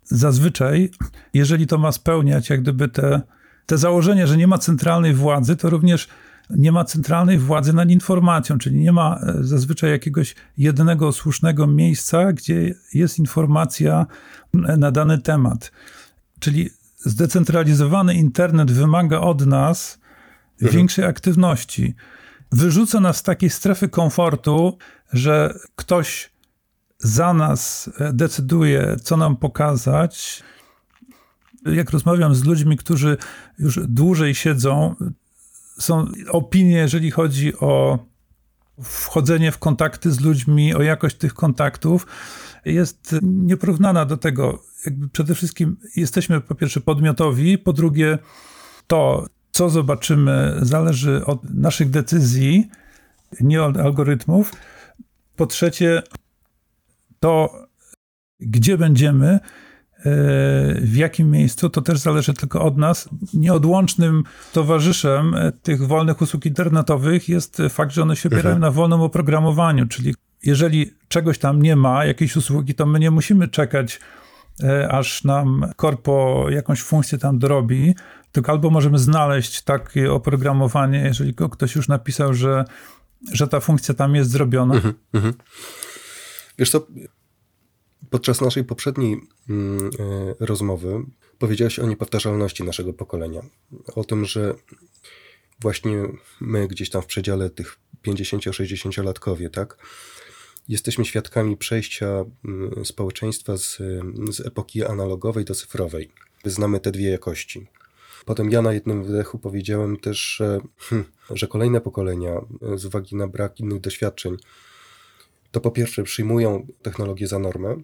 zazwyczaj, jeżeli to ma spełniać jak gdyby te, te założenia, że nie ma centralnej władzy, to również nie ma centralnej władzy nad informacją, czyli nie ma e, zazwyczaj jakiegoś jednego słusznego miejsca, gdzie jest informacja na dany temat. Czyli zdecentralizowany internet wymaga od nas mhm. większej aktywności. Wyrzuca nas z takiej strefy komfortu, że ktoś za nas e, decyduje, co nam pokazać. Jak rozmawiam z ludźmi, którzy już dłużej siedzą, są opinie, jeżeli chodzi o wchodzenie w kontakty z ludźmi, o jakość tych kontaktów, jest nieporównana do tego. Jakby przede wszystkim jesteśmy po pierwsze podmiotowi, po drugie to, co zobaczymy, zależy od naszych decyzji, nie od algorytmów. Po trzecie, to gdzie będziemy, w jakim miejscu, to też zależy tylko od nas. Nieodłącznym towarzyszem tych wolnych usług internetowych jest fakt, że one się opierają mhm. na wolnym oprogramowaniu, czyli jeżeli czegoś tam nie ma, jakiejś usługi, to my nie musimy czekać, e, aż nam korpo jakąś funkcję tam dorobi, tylko albo możemy znaleźć takie oprogramowanie, jeżeli ktoś już napisał, że, że ta funkcja tam jest zrobiona. Mhm, mhm. Wiesz co, Podczas naszej poprzedniej mm, e, rozmowy powiedziałeś o niepowtarzalności naszego pokolenia. O tym, że właśnie my gdzieś tam w przedziale tych 50-60-latkowie, tak? Jesteśmy świadkami przejścia mm, społeczeństwa z, z epoki analogowej do cyfrowej. Znamy te dwie jakości. Potem ja na jednym wydechu powiedziałem też, że, hm, że kolejne pokolenia, z uwagi na brak innych doświadczeń, to po pierwsze przyjmują technologię za normę,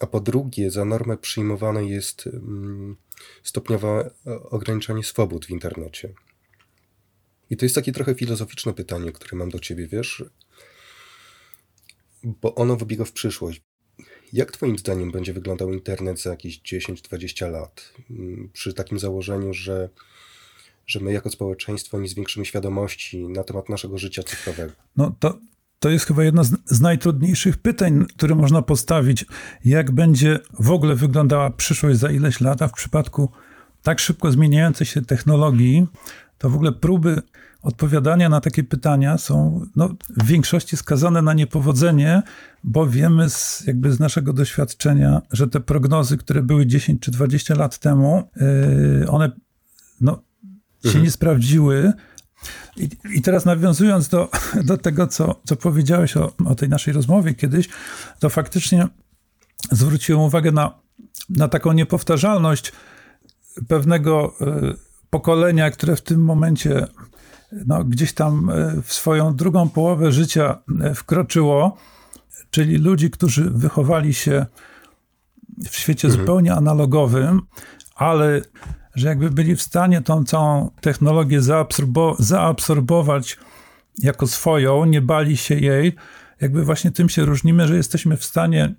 a po drugie, za normę przyjmowane jest mm, stopniowe ograniczanie swobód w internecie. I to jest takie trochę filozoficzne pytanie, które mam do ciebie, wiesz, bo ono wybiega w przyszłość. Jak Twoim zdaniem będzie wyglądał internet za jakieś 10-20 lat? Mm, przy takim założeniu, że, że my jako społeczeństwo nie zwiększymy świadomości na temat naszego życia cyfrowego. No to to jest chyba jedno z, z, najtrudniejszych pytań, które można postawić. Jak będzie w ogóle wyglądała przyszłość za ileś lat, a w przypadku tak szybko zmieniającej się technologii, to w ogóle próby odpowiadania na takie pytania są no, w większości skazane na niepowodzenie, bo wiemy z, jakby z naszego doświadczenia, że te prognozy, które były 10 czy 20 lat temu, yy, one no, się mhm. nie sprawdziły. I, I, teraz nawiązując do, [LAUGHS] do tego, co, co powiedziałeś o, o tej naszej rozmowie kiedyś, to faktycznie zwróciłem uwagę na, na taką niepowtarzalność pewnego y, pokolenia, które w tym momencie no, gdzieś tam y, w swoją drugą połowę życia y, wkroczyło, czyli ludzi, którzy wychowali się w świecie mhm. zupełnie analogowym, ale że jakby byli w stanie tą całą technologię zaabsorbo zaabsorbować jako swoją, nie bali się jej. Jakby właśnie tym się różnimy, że jesteśmy w stanie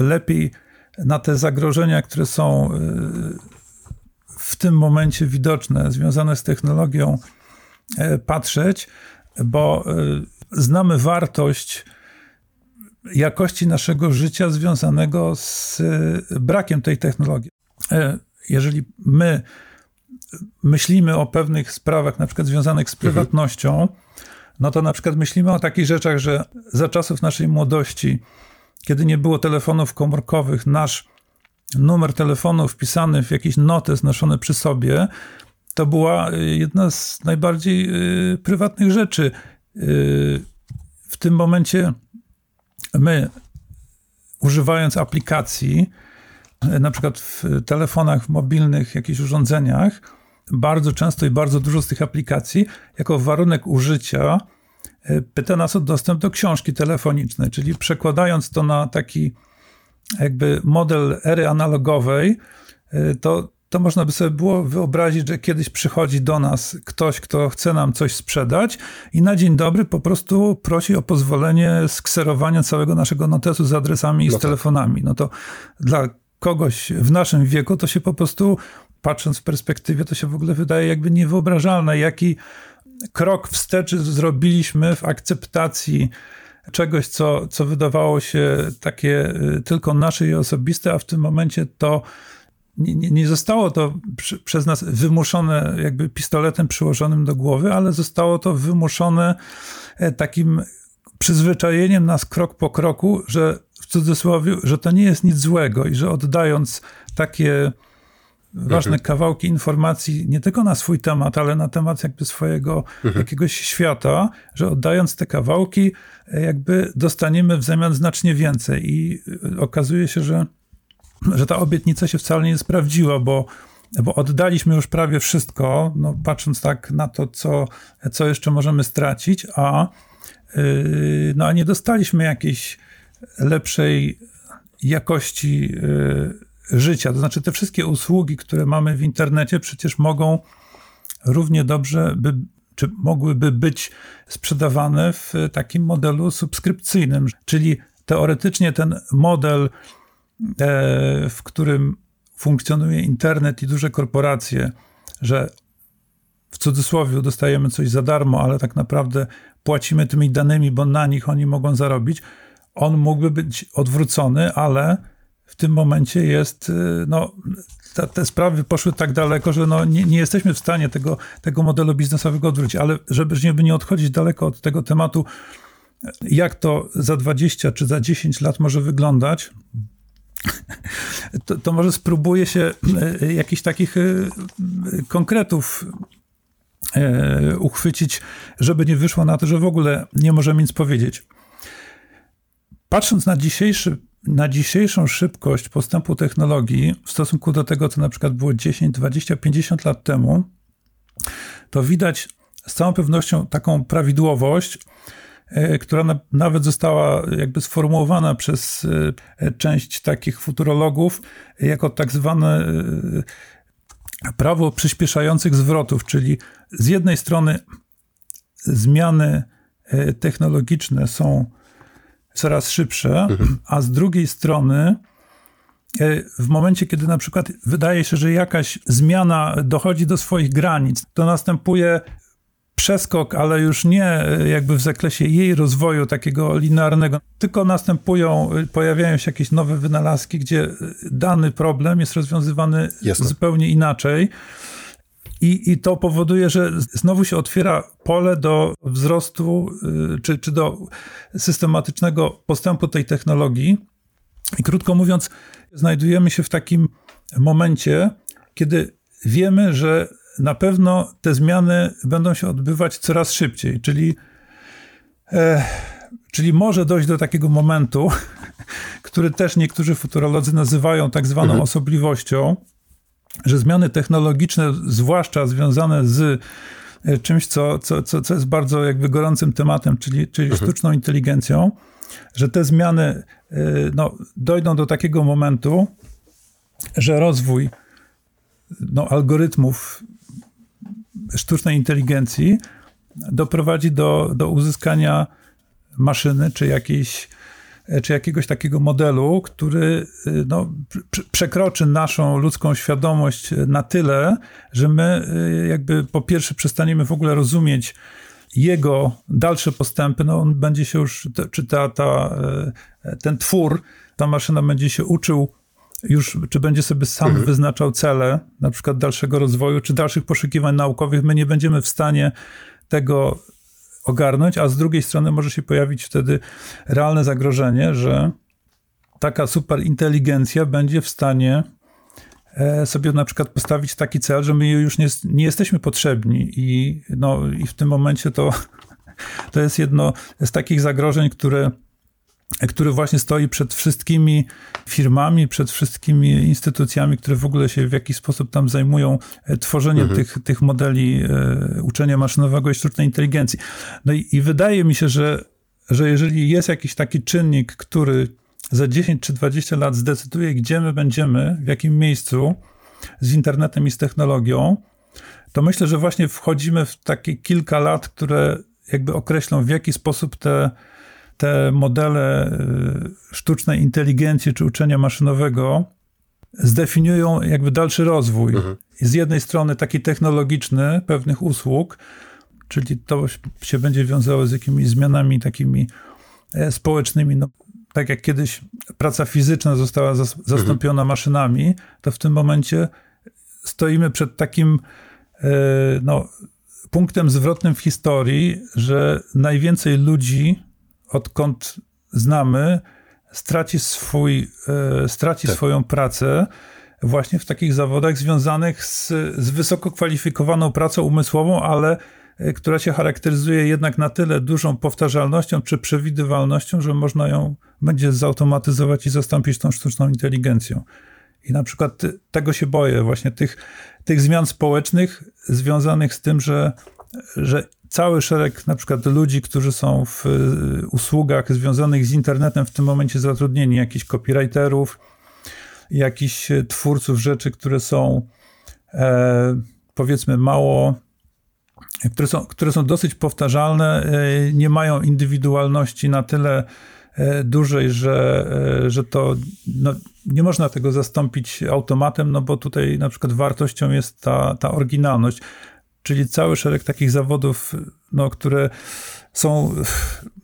lepiej na te zagrożenia, które są y, w tym momencie widoczne, związane z technologią, patrzeć, bo y, znamy wartość jakości naszego życia związanego z brakiem tej technologii jeżeli my myślimy o pewnych sprawach, na przykład związanych z mhm. prywatnością, no to na przykład myślimy o takich rzeczach, że za czasów naszej młodości, kiedy nie było telefonów komórkowych, nasz numer telefonu wpisany w jakiś notes noszony przy sobie, to była y, jedna z najbardziej y, prywatnych rzeczy. Y, w tym momencie my, używając aplikacji, na przykład w telefonach mobilnych, jakichś urządzeniach, bardzo często i bardzo dużo z tych aplikacji, jako warunek użycia, pyta nas o dostęp do książki telefonicznej, czyli przekładając to na taki jakby model ery analogowej, to, to można by sobie było wyobrazić, że kiedyś przychodzi do nas ktoś, kto chce nam coś sprzedać i na dzień dobry po prostu prosi o pozwolenie skserowania całego naszego notesu z adresami i z No tak. telefonami. No to dla kogoś w naszym wieku to się po prostu, patrząc w perspektywie, to się w ogóle wydaje jakby niewyobrażalne, jaki krok wstecz zrobiliśmy w akceptacji czegoś, co, co wydawało się takie y, tylko nasze i osobiste, a w tym momencie to nie, nie, nie zostało to przy, przez nas wymuszone jakby pistoletem przyłożonym do głowy, ale zostało to wymuszone e, takim przyzwyczajeniem nas krok po kroku, że w cudzysłowie, że to nie jest nic złego i że oddając takie ważne kawałki informacji nie tylko na swój temat, ale na temat jakby swojego jakiegoś świata, że oddając te kawałki e, jakby dostaniemy w zamian znacznie więcej. I e, okazuje się, że, że ta obietnica się wcale nie sprawdziła, bo bo oddaliśmy już prawie wszystko, no, patrząc tak na to, co, co jeszcze możemy stracić, a, yy, no, a nie dostaliśmy jakiejś lepszej jakości yy, życia. To znaczy, te wszystkie usługi, które mamy w internecie, przecież mogą równie dobrze, by, czy mogłyby być sprzedawane w takim modelu subskrypcyjnym, czyli teoretycznie ten model, w którym funkcjonuje internet i duże korporacje, że w cudzysłowie dostajemy coś za darmo, ale tak naprawdę płacimy tymi danymi, bo na nich oni mogą zarobić, on mógłby być odwrócony, ale w tym momencie jest, no, te, te sprawy poszły tak daleko, że no, nie, nie jesteśmy w stanie tego, tego modelu biznesowego odwrócić, ale żeby nie odchodzić daleko od tego tematu, jak to za 20 czy za 10 lat może wyglądać, to, to, może spróbuję się jakichś takich konkretów uchwycić, żeby nie wyszło na to, że w ogóle nie możemy nic powiedzieć. Patrząc na, dzisiejszy, na dzisiejszą szybkość postępu technologii w stosunku do tego, co na przykład było 10, 20, 50 lat temu, to widać z całą pewnością taką prawidłowość, która na, nawet została jakby sformułowana przez część takich futurologów jako tak zwane prawo przyspieszających zwrotów, czyli z jednej strony zmiany technologiczne są coraz szybsze, mhm. a z drugiej strony w momencie, kiedy na przykład wydaje się, że jakaś zmiana dochodzi do swoich granic, to następuje przeskok, ale już nie jakby w zakresie jej rozwoju takiego linearnego, tylko następują, pojawiają się jakieś nowe wynalazki, gdzie dany problem jest rozwiązywany Jasne. zupełnie inaczej. I, I to powoduje, że znowu się otwiera pole do wzrostu, czy, czy do systematycznego postępu tej technologii. I krótko mówiąc, znajdujemy się w takim momencie, kiedy wiemy, że na pewno te zmiany będą się odbywać coraz szybciej, czyli, e, czyli może dojść do takiego momentu, [LAUGHS] który też niektórzy futurolodzy nazywają tak zwaną mhm. osobliwością, że zmiany technologiczne, zwłaszcza związane z czymś, co, co, co, co jest bardzo jakby gorącym tematem, czyli, czyli mhm. sztuczną inteligencją, że te zmiany no, dojdą do takiego momentu, że rozwój no, algorytmów sztucznej inteligencji doprowadzi do, do uzyskania maszyny czy jakiejś czy jakiegoś takiego modelu, który no, przekroczy naszą ludzką świadomość na tyle, że my jakby po pierwsze przestaniemy w ogóle rozumieć jego dalsze postępy, no on będzie się już, czy ta, ta, ten twór, ta maszyna będzie się uczył już, czy będzie sobie sam mhm. wyznaczał cele, na przykład dalszego rozwoju, czy dalszych poszukiwań naukowych, my nie będziemy w stanie tego ogarnąć, a z drugiej strony może się pojawić wtedy realne zagrożenie, że taka superinteligencja będzie w stanie sobie na przykład postawić taki cel, że my już nie, nie jesteśmy potrzebni i, no, i w tym momencie to, [LAUGHS] to jest jedno z takich zagrożeń, które który właśnie stoi przed wszystkimi firmami, przed wszystkimi instytucjami, które w ogóle się w jakiś sposób tam zajmują tworzeniem mhm. tych, tych modeli e, uczenia maszynowego i sztucznej inteligencji. No i, i wydaje mi się, że, że jeżeli jest jakiś taki czynnik, który za 10 czy 20 lat zdecyduje, gdzie my będziemy, w jakim miejscu, z internetem i z technologią, to myślę, że właśnie wchodzimy w takie kilka lat, które jakby określą, w jaki sposób te, te modele y, sztucznej inteligencji czy uczenia maszynowego zdefiniują jakby dalszy rozwój. Mhm. Z jednej strony taki technologiczny pewnych usług, czyli to się będzie wiązało z jakimiś zmianami takimi e, społecznymi. No, tak jak kiedyś praca fizyczna została zastąpiona mhm. maszynami, to w tym momencie stoimy przed takim e, no, punktem zwrotnym w historii, że najwięcej ludzi, odkąd znamy, straci, swój, e, straci tak. swoją pracę właśnie w takich zawodach związanych z, z wysoko kwalifikowaną pracą umysłową, ale e, która się charakteryzuje jednak na tyle dużą powtarzalnością czy przewidywalnością, że można ją będzie zautomatyzować i zastąpić tą sztuczną inteligencją. I na przykład tego się boję, właśnie tych, tych zmian społecznych związanych z tym, że, że cały szereg na przykład ludzi, którzy są w y, usługach związanych z internetem w tym momencie zatrudnieni, jakichś copywriterów, jakichś twórców rzeczy, które są e, powiedzmy mało, które są, które są dosyć powtarzalne, e, nie mają indywidualności na tyle e, dużej, że, e, że to no, nie można tego zastąpić automatem, no bo tutaj na przykład wartością jest ta, ta oryginalność czyli cały szereg takich zawodów, no, które są,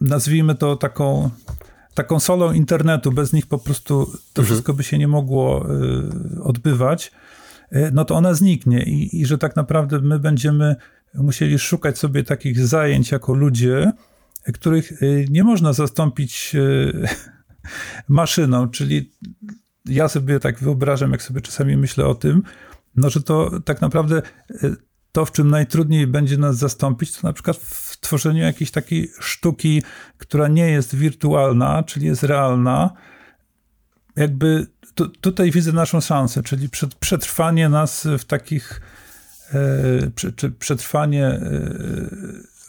nazwijmy to taką, taką solą internetu, bez nich po prostu to mhm. wszystko by się nie mogło y, odbywać, y, no to ona zniknie I, i że tak naprawdę my będziemy musieli szukać sobie takich zajęć jako ludzie, których y, nie można zastąpić [LAUGHS] maszyną, czyli ja sobie tak wyobrażam, jak sobie czasami myślę o tym, no że to tak naprawdę to, w czym najtrudniej będzie nas zastąpić, to na przykład w tworzeniu jakiejś takiej sztuki, która nie jest wirtualna, czyli jest realna. Jakby tu, tutaj widzę naszą szansę, czyli przetrwanie nas w takich, e, czy przetrwanie e,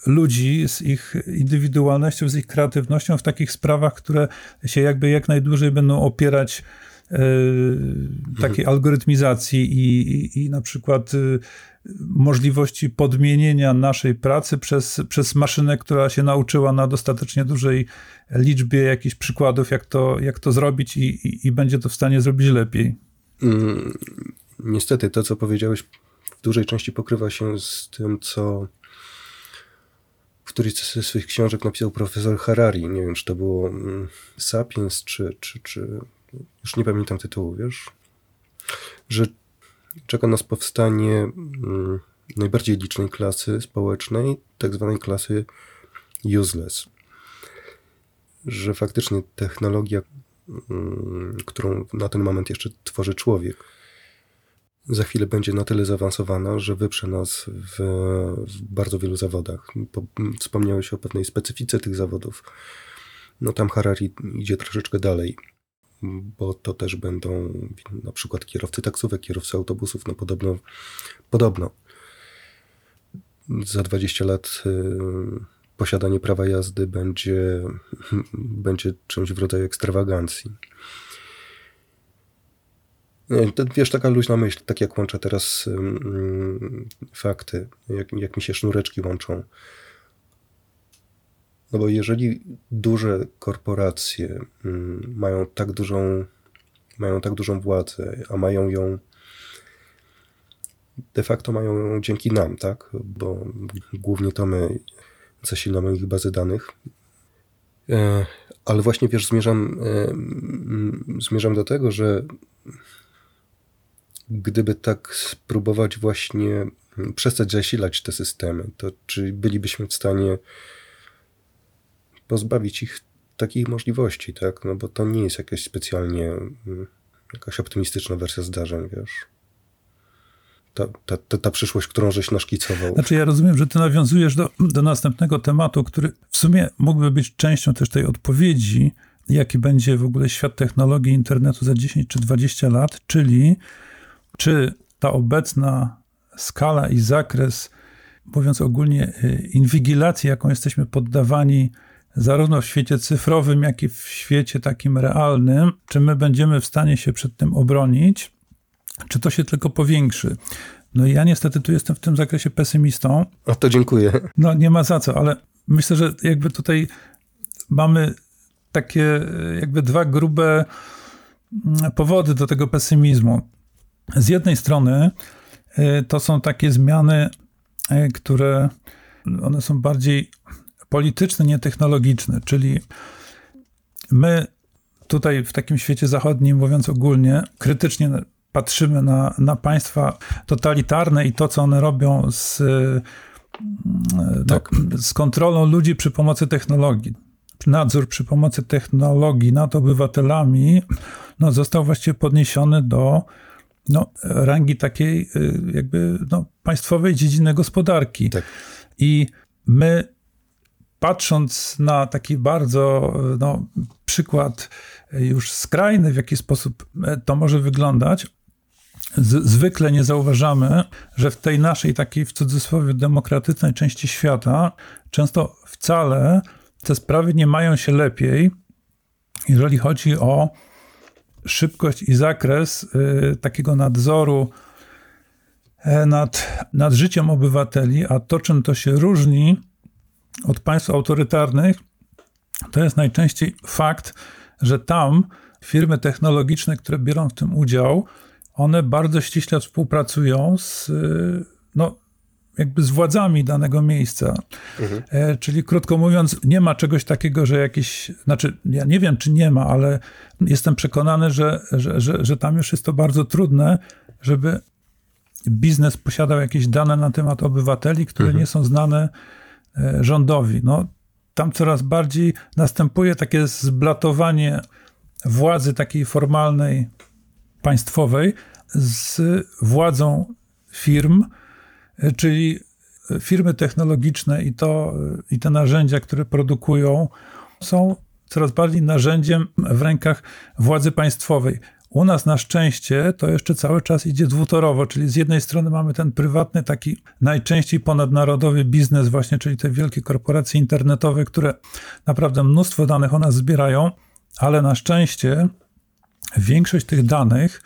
ludzi z ich indywidualnością, z ich kreatywnością w takich sprawach, które się jakby jak najdłużej będą opierać takiej mhm. algorytmizacji i, i, i na przykład możliwości podmienienia naszej pracy przez, przez maszynę, która się nauczyła na dostatecznie dużej liczbie jakichś przykładów, jak to, jak to zrobić i, i, i będzie to w stanie zrobić lepiej. Mm, niestety, to co powiedziałeś w dużej części pokrywa się z tym, co w którejś ze swoich książek napisał profesor Harari. Nie wiem, czy to było mm, Sapiens, czy, czy, czy już nie pamiętam tytułu, wiesz? Że czeka nas powstanie mm, najbardziej licznej klasy społecznej, tak zwanej klasy useless. Że faktycznie technologia, mm, którą na ten moment jeszcze tworzy człowiek, za chwilę będzie na tyle zaawansowana, że wyprze nas w, w bardzo wielu zawodach. Wspomniałeś o pewnej specyfice tych zawodów. No tam Harari idzie troszeczkę dalej bo to też będą na przykład kierowcy taksówek, kierowcy autobusów, no podobno, podobno za 20 lat y, posiadanie prawa jazdy będzie, [LAUGHS] będzie czymś w rodzaju ekstrawagancji. To, wiesz, taka luźna myśl, tak jak łączę teraz fakty, jak, jak mi się sznureczki łączą. No bo jeżeli duże korporacje mm, mają tak dużą, mają tak dużą władzę, a mają ją de facto mają ją dzięki nam, tak? Bo głównie to my zasilamy ich bazy danych. E, ale właśnie wiesz, zmierzam, e, mm, zmierzam do tego, że gdyby tak spróbować właśnie przestać zasilać te systemy, to czy bylibyśmy w stanie pozbawić ich takich możliwości, tak? No bo to nie jest jakaś specjalnie mm, jakaś optymistyczna wersja zdarzeń, wiesz. Ta, ta, ta, ta przyszłość, którą żeś naszkicował. Znaczy ja rozumiem, że ty nawiązujesz do, do następnego tematu, który w sumie mógłby być częścią też tej odpowiedzi, jaki będzie w ogóle świat technologii internetu za 10 czy 20 lat, czyli czy ta obecna skala i zakres, mówiąc ogólnie, y, inwigilacji, jaką jesteśmy poddawani zarówno w świecie cyfrowym, jak i w świecie takim realnym, czy my będziemy w stanie się przed tym obronić, czy to się tylko powiększy. No i ja niestety tu jestem w tym zakresie pesymistą. O to dziękuję. No nie ma za co, ale myślę, że jakby tutaj mamy takie jakby dwa grube mm, powody do tego pesymizmu. Z jednej strony y, to są takie zmiany, y, które one są bardziej polityczne, nie technologiczne, czyli my tutaj w takim świecie zachodnim, mówiąc ogólnie, krytycznie patrzymy na, na państwa totalitarne i to, co one robią z, mm, tak. no, z kontrolą ludzi przy pomocy technologii. Nadzór przy pomocy technologii nad obywatelami no, został właściwie podniesiony do no, rangi takiej y, jakby no, państwowej dziedziny gospodarki. Tak. I my patrząc na taki bardzo no, przykład już skrajny, w jaki sposób to może wyglądać, z, zwykle nie zauważamy, że w tej naszej takiej w cudzysłowie demokratycznej części świata często wcale te sprawy nie mają się lepiej, jeżeli chodzi o szybkość i zakres y, takiego nadzoru y, nad, nad życiem obywateli, a to, czym to się różni od państw autorytarnych, to jest najczęściej fakt, że tam firmy technologiczne, które biorą w tym udział, one bardzo ściśle współpracują z, no, jakby z władzami danego miejsca. Mhm. E, czyli krótko mówiąc, nie ma czegoś takiego, że jakiś, znaczy ja nie wiem, czy nie ma, ale jestem przekonany, że, że, że, że tam już jest to bardzo trudne, żeby biznes posiadał jakieś dane na temat obywateli, które mhm. nie są znane rządowi. No, tam coraz bardziej następuje takie zblatowanie władzy takiej formalnej państwowej z władzą firm, czyli firmy technologiczne i, to, i te narzędzia, które produkują, są coraz bardziej narzędziem w rękach władzy państwowej. U nas na szczęście to jeszcze cały czas idzie dwutorowo, czyli z jednej strony mamy ten prywatny, taki najczęściej ponadnarodowy biznes, właśnie, czyli te wielkie korporacje internetowe, które naprawdę mnóstwo danych o nas zbierają, ale na szczęście większość tych danych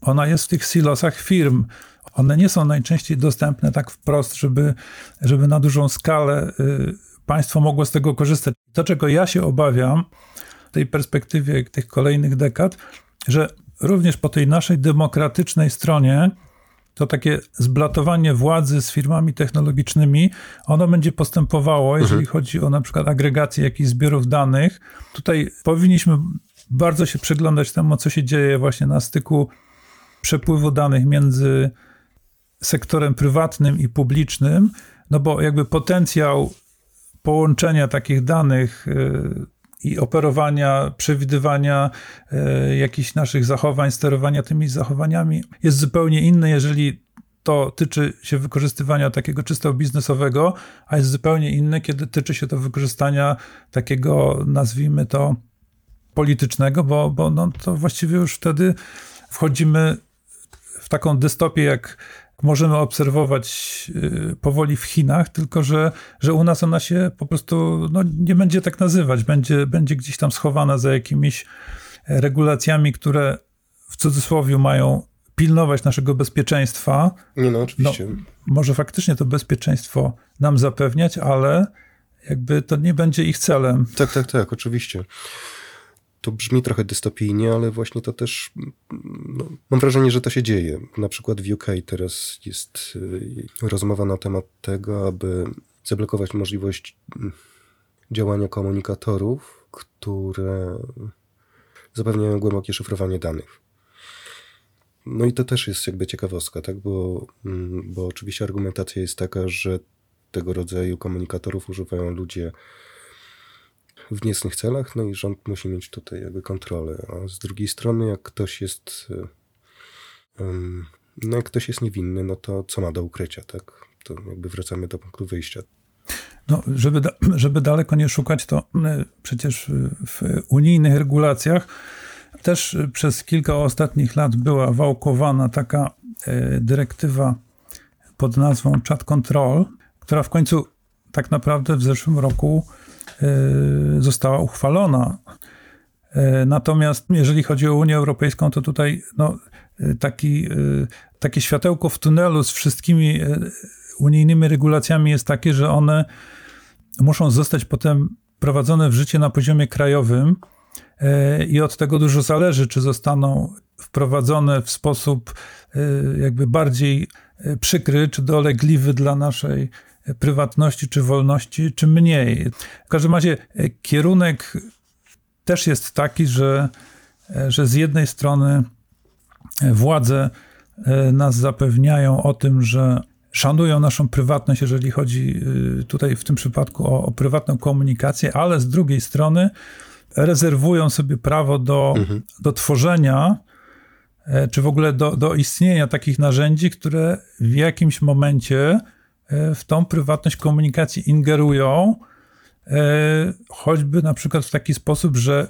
ona jest w tych silosach firm. One nie są najczęściej dostępne tak wprost, żeby, żeby na dużą skalę y, państwo mogło z tego korzystać. To, czego ja się obawiam w tej perspektywie tych kolejnych dekad, że również po tej naszej demokratycznej stronie to takie zblatowanie władzy z firmami technologicznymi, ono będzie postępowało, jeżeli mhm. chodzi o na przykład agregację jakichś zbiorów danych. Tutaj powinniśmy bardzo się przyglądać temu, co się dzieje właśnie na styku przepływu danych między sektorem prywatnym i publicznym, no bo jakby potencjał połączenia takich danych y, i operowania, przewidywania y, jakichś naszych zachowań, sterowania tymi zachowaniami jest zupełnie inny, jeżeli to tyczy się wykorzystywania takiego czysto biznesowego, a jest zupełnie inny, kiedy tyczy się to wykorzystania takiego, nazwijmy to, politycznego, bo, bo no, to właściwie już wtedy wchodzimy w taką dystopię, jak możemy obserwować y, powoli w Chinach, tylko że, że u nas ona się po prostu no, nie będzie tak nazywać, będzie, będzie gdzieś tam schowana za jakimiś regulacjami, które w cudzysłowie mają pilnować naszego bezpieczeństwa. Nie no, oczywiście. No, może faktycznie to bezpieczeństwo nam zapewniać, ale jakby to nie będzie ich celem. Tak, tak, tak, oczywiście to brzmi trochę dystopijnie, ale właśnie to też no, mam wrażenie, że to się dzieje. Na przykład w UK teraz jest y, rozmowa na temat tego, aby zablokować możliwość mm, działania komunikatorów, które zapewniają głębokie szyfrowanie danych. No i to też jest jakby ciekawostka, tak? Bo, mm, bo oczywiście argumentacja jest taka, że tego rodzaju komunikatorów używają ludzie w niecnych celach, no i rząd musi mieć tutaj jakby kontrolę. A z drugiej strony, jak ktoś jest no jak ktoś jest niewinny, no to co ma do ukrycia, tak? To jakby wracamy do punktu wyjścia. No, żeby, da, [CLEARS THROAT] żeby daleko nie szukać, to e, przecież w unijnych regulacjach też przez kilka ostatnich lat była wałkowana taka e, dyrektywa pod nazwą Chat Control, która w końcu tak naprawdę w zeszłym roku Y, została uchwalona. Natomiast jeżeli chodzi o Unię Europejską, to tutaj no, taki, takie światełko w tunelu z wszystkimi unijnymi regulacjami jest takie, że one muszą zostać potem prowadzone w życie na poziomie krajowym i od tego dużo zależy, czy zostaną wprowadzone w sposób jakby bardziej przykry, czy dolegliwy dla naszej prywatności czy wolności, czy mniej. W każdym razie kierunek też jest taki, że, że z jednej strony władze nas zapewniają o tym, że szanują naszą prywatność, jeżeli chodzi tutaj w tym przypadku o, o prywatną komunikację, ale z drugiej strony rezerwują sobie prawo do, mhm. do tworzenia czy w ogóle do, do istnienia takich narzędzi, które w jakimś momencie w tą prywatność komunikacji ingerują, choćby na przykład w taki sposób, że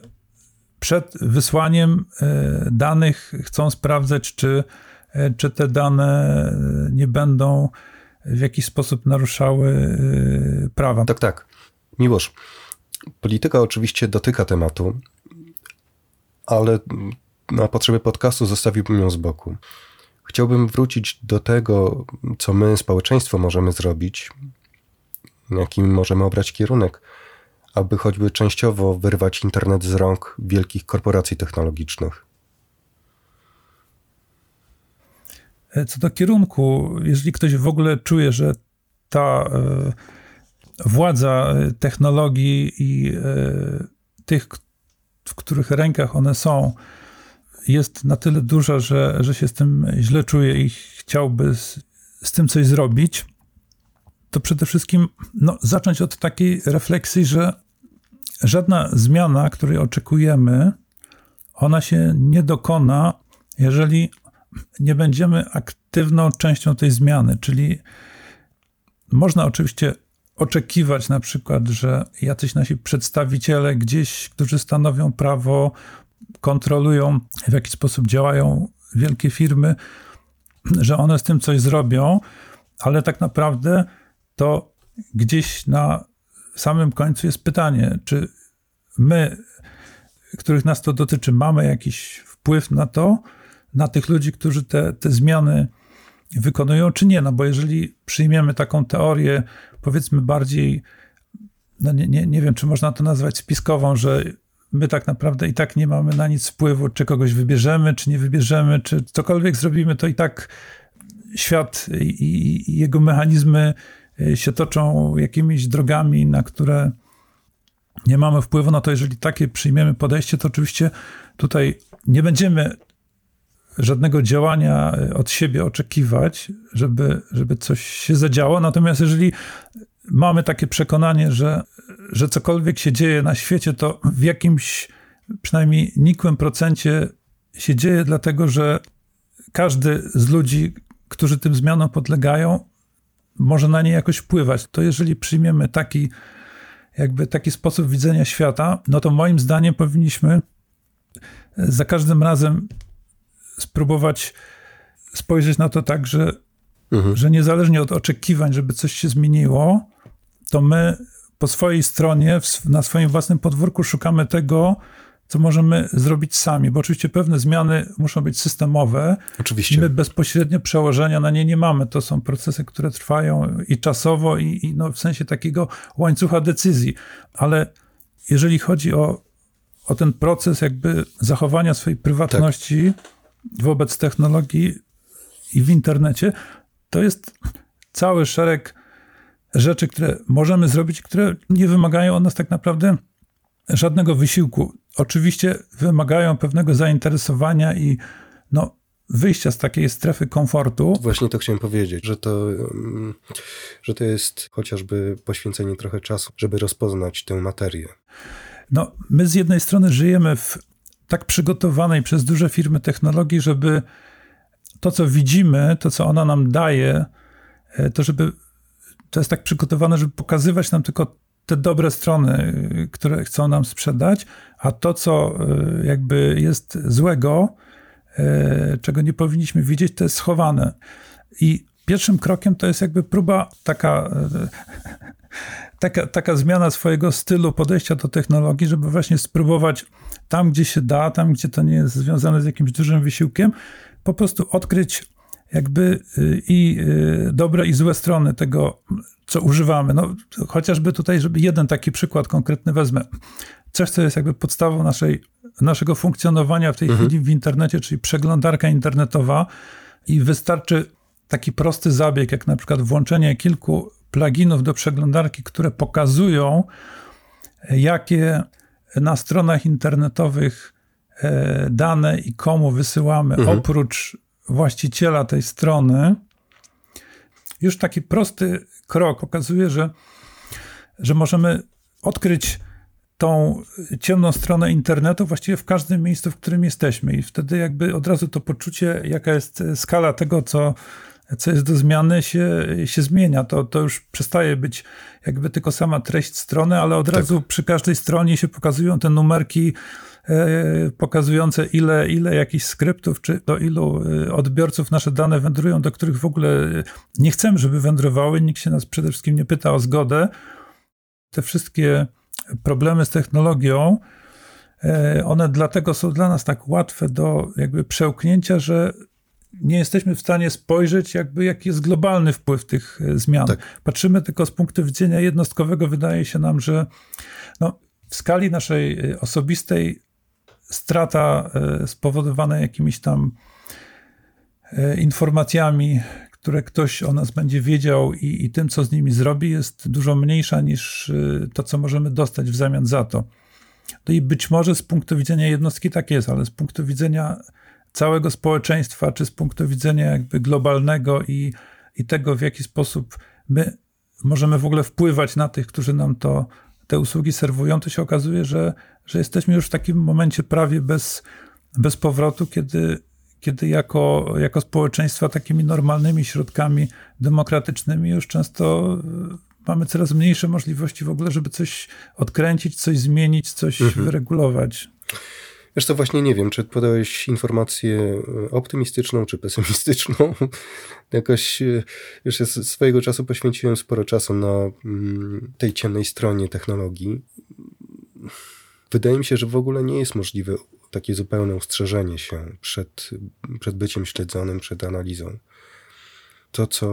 przed wysłaniem danych chcą sprawdzać, czy, czy te dane nie będą w jakiś sposób naruszały prawa. Tak, tak. Miłosz, polityka oczywiście dotyka tematu, ale na potrzeby podcastu zostawiłbym ją z boku. Chciałbym wrócić do tego, co my, społeczeństwo, możemy zrobić, jakim możemy obrać kierunek, aby choćby częściowo wyrwać internet z rąk wielkich korporacji technologicznych. Co do kierunku, jeżeli ktoś w ogóle czuje, że ta e, władza technologii i e, tych, w których rękach one są, jest na tyle duża, że, że się z tym źle czuje i chciałby z, z tym coś zrobić, to przede wszystkim no, zacząć od takiej refleksji, że żadna zmiana, której oczekujemy, ona się nie dokona, jeżeli nie będziemy aktywną częścią tej zmiany. Czyli można oczywiście oczekiwać na przykład, że jacyś nasi przedstawiciele gdzieś, którzy stanowią prawo, kontrolują, w jaki sposób działają wielkie firmy, że one z tym coś zrobią, ale tak naprawdę to gdzieś na samym końcu jest pytanie, czy my, których nas to dotyczy, mamy jakiś wpływ na to, na tych ludzi, którzy te, te zmiany wykonują, czy nie? No bo jeżeli przyjmiemy taką teorię, powiedzmy bardziej, no nie, nie, nie wiem, czy można to nazwać spiskową, że my tak naprawdę i tak nie mamy na nic wpływu, czy kogoś wybierzemy, czy nie wybierzemy, czy cokolwiek zrobimy, to i tak świat i, jego mechanizmy e, się toczą jakimiś drogami, na które nie mamy wpływu. No to jeżeli takie przyjmiemy podejście, to oczywiście tutaj nie będziemy żadnego działania e, od siebie oczekiwać, żeby, żeby coś się zadziało. Natomiast jeżeli mamy takie przekonanie, że, że cokolwiek się dzieje na świecie, to w jakimś przynajmniej nikłym procencie się dzieje, dlatego że każdy z ludzi, którzy tym zmianom podlegają, może na nie jakoś wpływać. To jeżeli przyjmiemy taki, jakby taki sposób widzenia świata, no to moim zdaniem powinniśmy za każdym razem spróbować spojrzeć na to tak, że, mhm. że niezależnie od oczekiwań, żeby coś się zmieniło, to my po swojej stronie, na swoim własnym podwórku szukamy tego, co możemy zrobić sami, bo oczywiście pewne zmiany muszą być systemowe. Oczywiście. My bezpośrednio przełożenia na nie nie mamy. To są procesy, które trwają i czasowo, i, i no w sensie takiego łańcucha decyzji. Ale jeżeli chodzi o, o ten proces jakby zachowania swojej prywatności tak. wobec technologii i w internecie, to jest cały szereg rzeczy, które możemy zrobić, które nie wymagają od nas tak naprawdę żadnego wysiłku. Oczywiście wymagają pewnego zainteresowania i no, wyjścia z takiej strefy komfortu. Właśnie to chciałem powiedzieć, że to, mm, że to jest chociażby poświęcenie trochę czasu, żeby rozpoznać tę materię. No, my z jednej strony żyjemy w tak przygotowanej przez duże firmy technologii, żeby to, co widzimy, to, co ona nam daje, e, to żeby to jest tak przygotowane, żeby pokazywać nam tylko te dobre strony, które chcą nam sprzedać, a to, co e, jakby jest złego, e, czego nie powinniśmy widzieć, to jest schowane. I pierwszym krokiem to jest jakby próba taka, [LAUGHS] taka, taka zmiana swojego stylu podejścia do technologii, żeby właśnie spróbować tam, gdzie się da, tam, gdzie to nie jest związane z jakimś dużym wysiłkiem, po prostu odkryć jakby y, i y, dobre i złe strony tego, co używamy. No, chociażby tutaj, żeby jeden taki przykład konkretny wezmę. Coś, co jest jakby podstawą naszej, naszego funkcjonowania w tej mhm. chwili w internecie, czyli przeglądarka internetowa i wystarczy taki prosty zabieg, jak na przykład włączenie kilku pluginów do przeglądarki, które pokazują, jakie na stronach internetowych e, dane i komu wysyłamy, mhm. oprócz właściciela tej strony. Już taki prosty krok pokazuje, że, że możemy odkryć tą ciemną stronę internetu właściwie w każdym miejscu, w którym jesteśmy. I wtedy jakby od razu to poczucie, jaka jest skala tego, co, co jest do zmiany, się, się zmienia. To, to już przestaje być jakby tylko sama treść strony, ale od tak. razu przy każdej stronie się pokazują te numerki pokazujące ile, ile jakichś skryptów, czy do ilu e, odbiorców nasze dane wędrują, do których w ogóle nie chcemy, żeby wędrowały. Nikt się nas przede wszystkim nie pyta o zgodę. Te wszystkie problemy z technologią, e, one dlatego są dla nas tak łatwe do jakby przełknięcia, że nie jesteśmy w stanie spojrzeć, jakby jaki jest globalny wpływ tych e, zmian. Tak. Patrzymy tylko z punktu widzenia jednostkowego. Wydaje się nam, że no, w skali naszej e, osobistej strata spowodowana jakimiś tam informacjami, które ktoś o nas będzie wiedział i, i tym, co z nimi zrobi, jest dużo mniejsza niż to, co możemy dostać w zamian za to. No i być może z punktu widzenia jednostki tak jest, ale z punktu widzenia całego społeczeństwa, czy z punktu widzenia jakby globalnego i, i tego, w jaki sposób my możemy w ogóle wpływać na tych, którzy nam to, te usługi serwują, to się okazuje, że, że jesteśmy już w takim momencie prawie bez, bez powrotu, kiedy, kiedy jako, jako społeczeństwa takimi normalnymi środkami demokratycznymi już często mamy coraz mniejsze możliwości w ogóle, żeby coś odkręcić, coś zmienić, coś mhm. wyregulować. Wiesz to właśnie nie wiem, czy podałeś informację e, optymistyczną, czy pesymistyczną. [LAUGHS] Jakoś e, już swojego czasu poświęciłem sporo czasu na mm, tej ciemnej stronie technologii. Wydaje mi się, że w ogóle nie jest możliwe takie zupełne ustrzeżenie się przed, przed byciem śledzonym, przed analizą. To, co.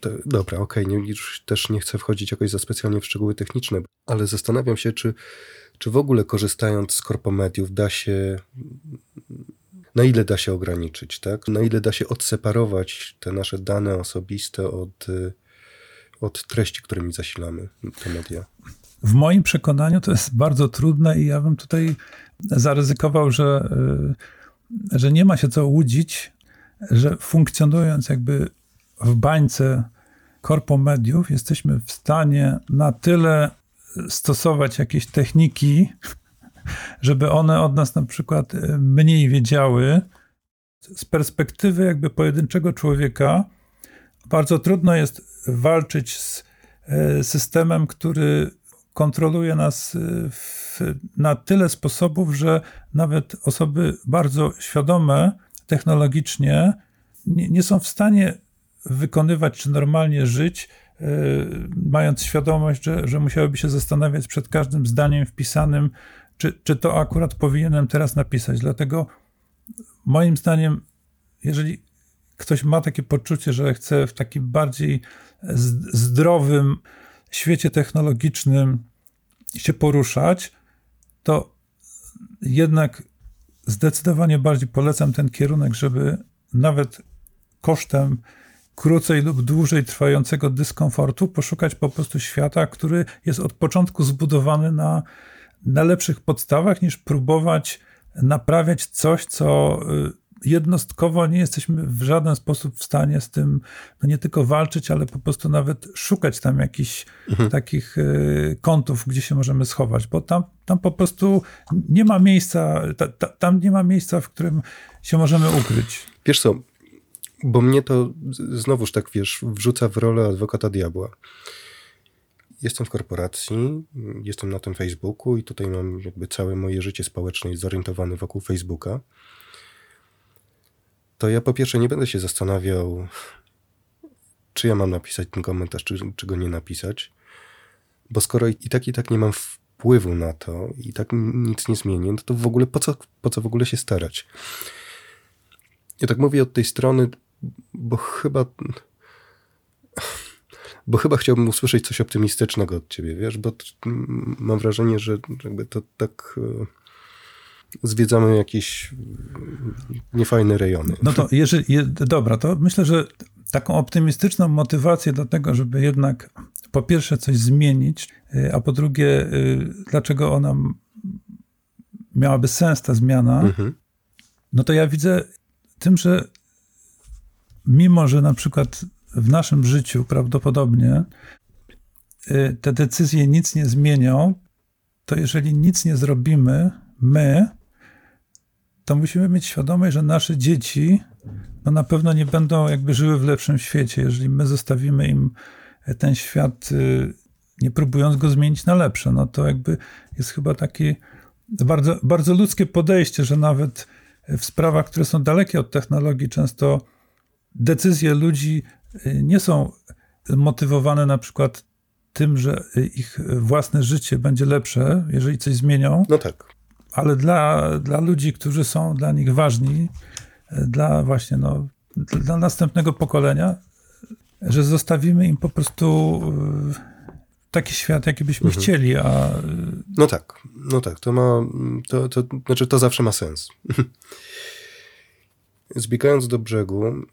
To, dobra, okej, okay, już też nie chcę wchodzić jakoś za specjalnie w szczegóły techniczne, ale zastanawiam się, czy czy w ogóle korzystając z korpomediów da się, na ile da się ograniczyć, tak? Na ile da się odseparować te nasze dane osobiste od, od treści, którymi zasilamy te media? W moim przekonaniu to jest bardzo trudne i ja bym tutaj zaryzykował, że, y, że nie ma się co łudzić, że funkcjonując jakby w bańce korpomediów, jesteśmy w stanie na tyle stosować jakieś techniki, [LAUGHS] żeby one od nas na przykład e, mniej wiedziały. Z perspektywy jakby pojedynczego człowieka bardzo trudno jest walczyć z e, systemem, który kontroluje nas e, w, na tyle sposobów, że nawet osoby bardzo świadome technologicznie nie, nie są w stanie wykonywać czy normalnie żyć Y, mając świadomość, że, że musiałyby się zastanawiać przed każdym zdaniem wpisanym, czy, czy to akurat powinienem teraz napisać. Dlatego moim zdaniem, jeżeli ktoś ma takie poczucie, że chce w takim bardziej zdrowym świecie technologicznym się poruszać, to jednak zdecydowanie bardziej polecam ten kierunek, żeby nawet kosztem krócej lub dłużej trwającego dyskomfortu, poszukać po prostu świata, który jest od początku zbudowany na, na lepszych podstawach, niż próbować naprawiać coś, co y, jednostkowo nie jesteśmy w żaden sposób w stanie z tym no nie tylko walczyć, ale po prostu nawet szukać tam jakichś mhm. takich y, kątów, gdzie się możemy schować, bo tam, tam po prostu nie ma miejsca, ta, ta, tam nie ma miejsca, w którym się możemy ukryć. Wiesz co, bo mnie to znowuż tak, wiesz, wrzuca w rolę adwokata diabła. Jestem w korporacji, jestem na tym Facebooku i tutaj mam jakby całe moje życie społeczne zorientowane wokół Facebooka. To ja po pierwsze nie będę się zastanawiał, czy ja mam napisać ten komentarz, czy, czy go nie napisać. Bo skoro i tak i tak nie mam wpływu na to i tak nic nie zmienię, no to w ogóle po co, po co w ogóle się starać? Ja tak mówię od tej strony, bo chyba bo chyba chciałbym usłyszeć coś optymistycznego od ciebie, wiesz, bo mam wrażenie, że jakby to tak e, zwiedzamy jakieś niefajne rejony. No to jeżeli, dobra, to myślę, że taką optymistyczną motywację do tego, żeby jednak po pierwsze coś zmienić, e, a po drugie, e, dlaczego ona miałaby sens, ta zmiana, mhm. no to ja widzę tym, że mimo, że na przykład w naszym życiu prawdopodobnie y, te decyzje nic nie zmienią, to jeżeli nic nie zrobimy, my, to musimy mieć świadomość, że nasze dzieci no na pewno nie będą jakby żyły w lepszym świecie, jeżeli my zostawimy im ten świat, y, nie próbując go zmienić na lepsze. No to jakby jest chyba takie bardzo, bardzo ludzkie podejście, że nawet w sprawach, które są dalekie od technologii, często decyzje ludzi nie są motywowane na przykład tym, że ich własne życie będzie lepsze, jeżeli coś zmienią. No tak. Ale dla, dla ludzi, którzy są dla nich ważni, dla właśnie no, dla następnego pokolenia, że zostawimy im po prostu e, taki świat, jaki byśmy mhm. chcieli, a... No tak, no tak, to ma, to, to, znaczy to zawsze ma sens. [LAUGHS] Zbiegając do brzegu,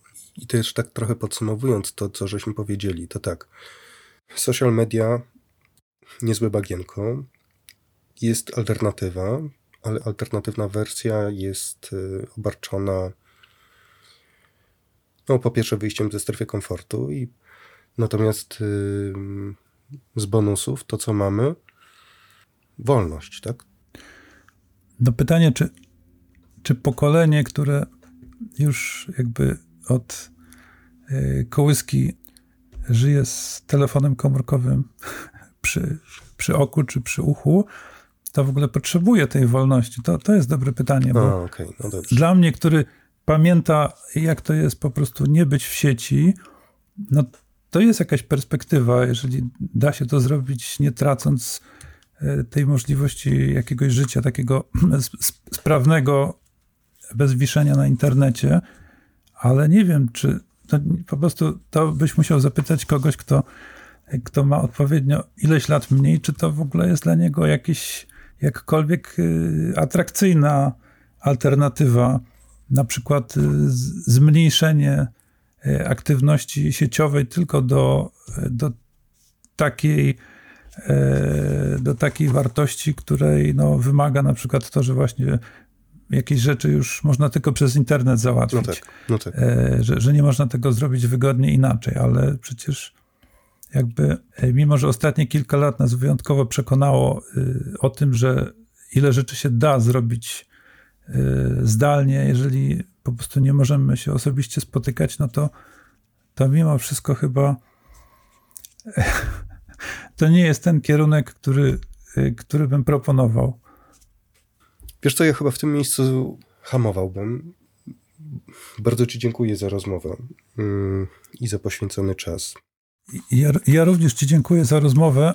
i też tak trochę podsumowując to, co żeśmy powiedzieli, to tak. Social media, niezłe bagienko, jest alternatywa, ale alternatywna wersja jest y, obarczona no po pierwsze wyjściem ze strefy komfortu i natomiast y, z bonusów to co mamy wolność, tak? No pytanie, czy, czy pokolenie, które już jakby od e, kołyski żyje z telefonem komórkowym [LAUGHS] przy, przy oku czy przy uchu, to w ogóle potrzebuje tej wolności? To, to jest dobre pytanie. Bo okay. no dla mnie, który pamięta, jak to jest po prostu nie być w sieci, no to jest jakaś perspektywa, jeżeli da się to zrobić, nie tracąc e, tej możliwości jakiegoś życia takiego [CLEARS THROAT] sprawnego, bez wiszenia na internecie, ale nie wiem, czy to po prostu to byś musiał zapytać kogoś, kto, kto ma odpowiednio ileś lat mniej, czy to w ogóle jest dla niego jakiś jakkolwiek y, atrakcyjna alternatywa, na przykład y, zmniejszenie y, aktywności sieciowej tylko do, do takiej do takiej wartości, której no, wymaga na przykład to, że właśnie jakieś rzeczy już można tylko przez internet załatwić. No tak, no tak. E, że, że nie można tego zrobić wygodnie inaczej, ale przecież jakby, e, mimo że ostatnie kilka lat nas wyjątkowo przekonało e, o tym, że ile rzeczy się da zrobić zdalnie, jeżeli po prostu nie możemy się osobiście spotykać, no to, to mimo wszystko chyba [LAUGHS] to nie jest ten kierunek, który, który bym proponował. Wiesz co, ja chyba w tym miejscu hamowałbym. Bardzo Ci dziękuję za rozmowę mm, i za poświęcony czas. Ja, ja również Ci dziękuję za rozmowę.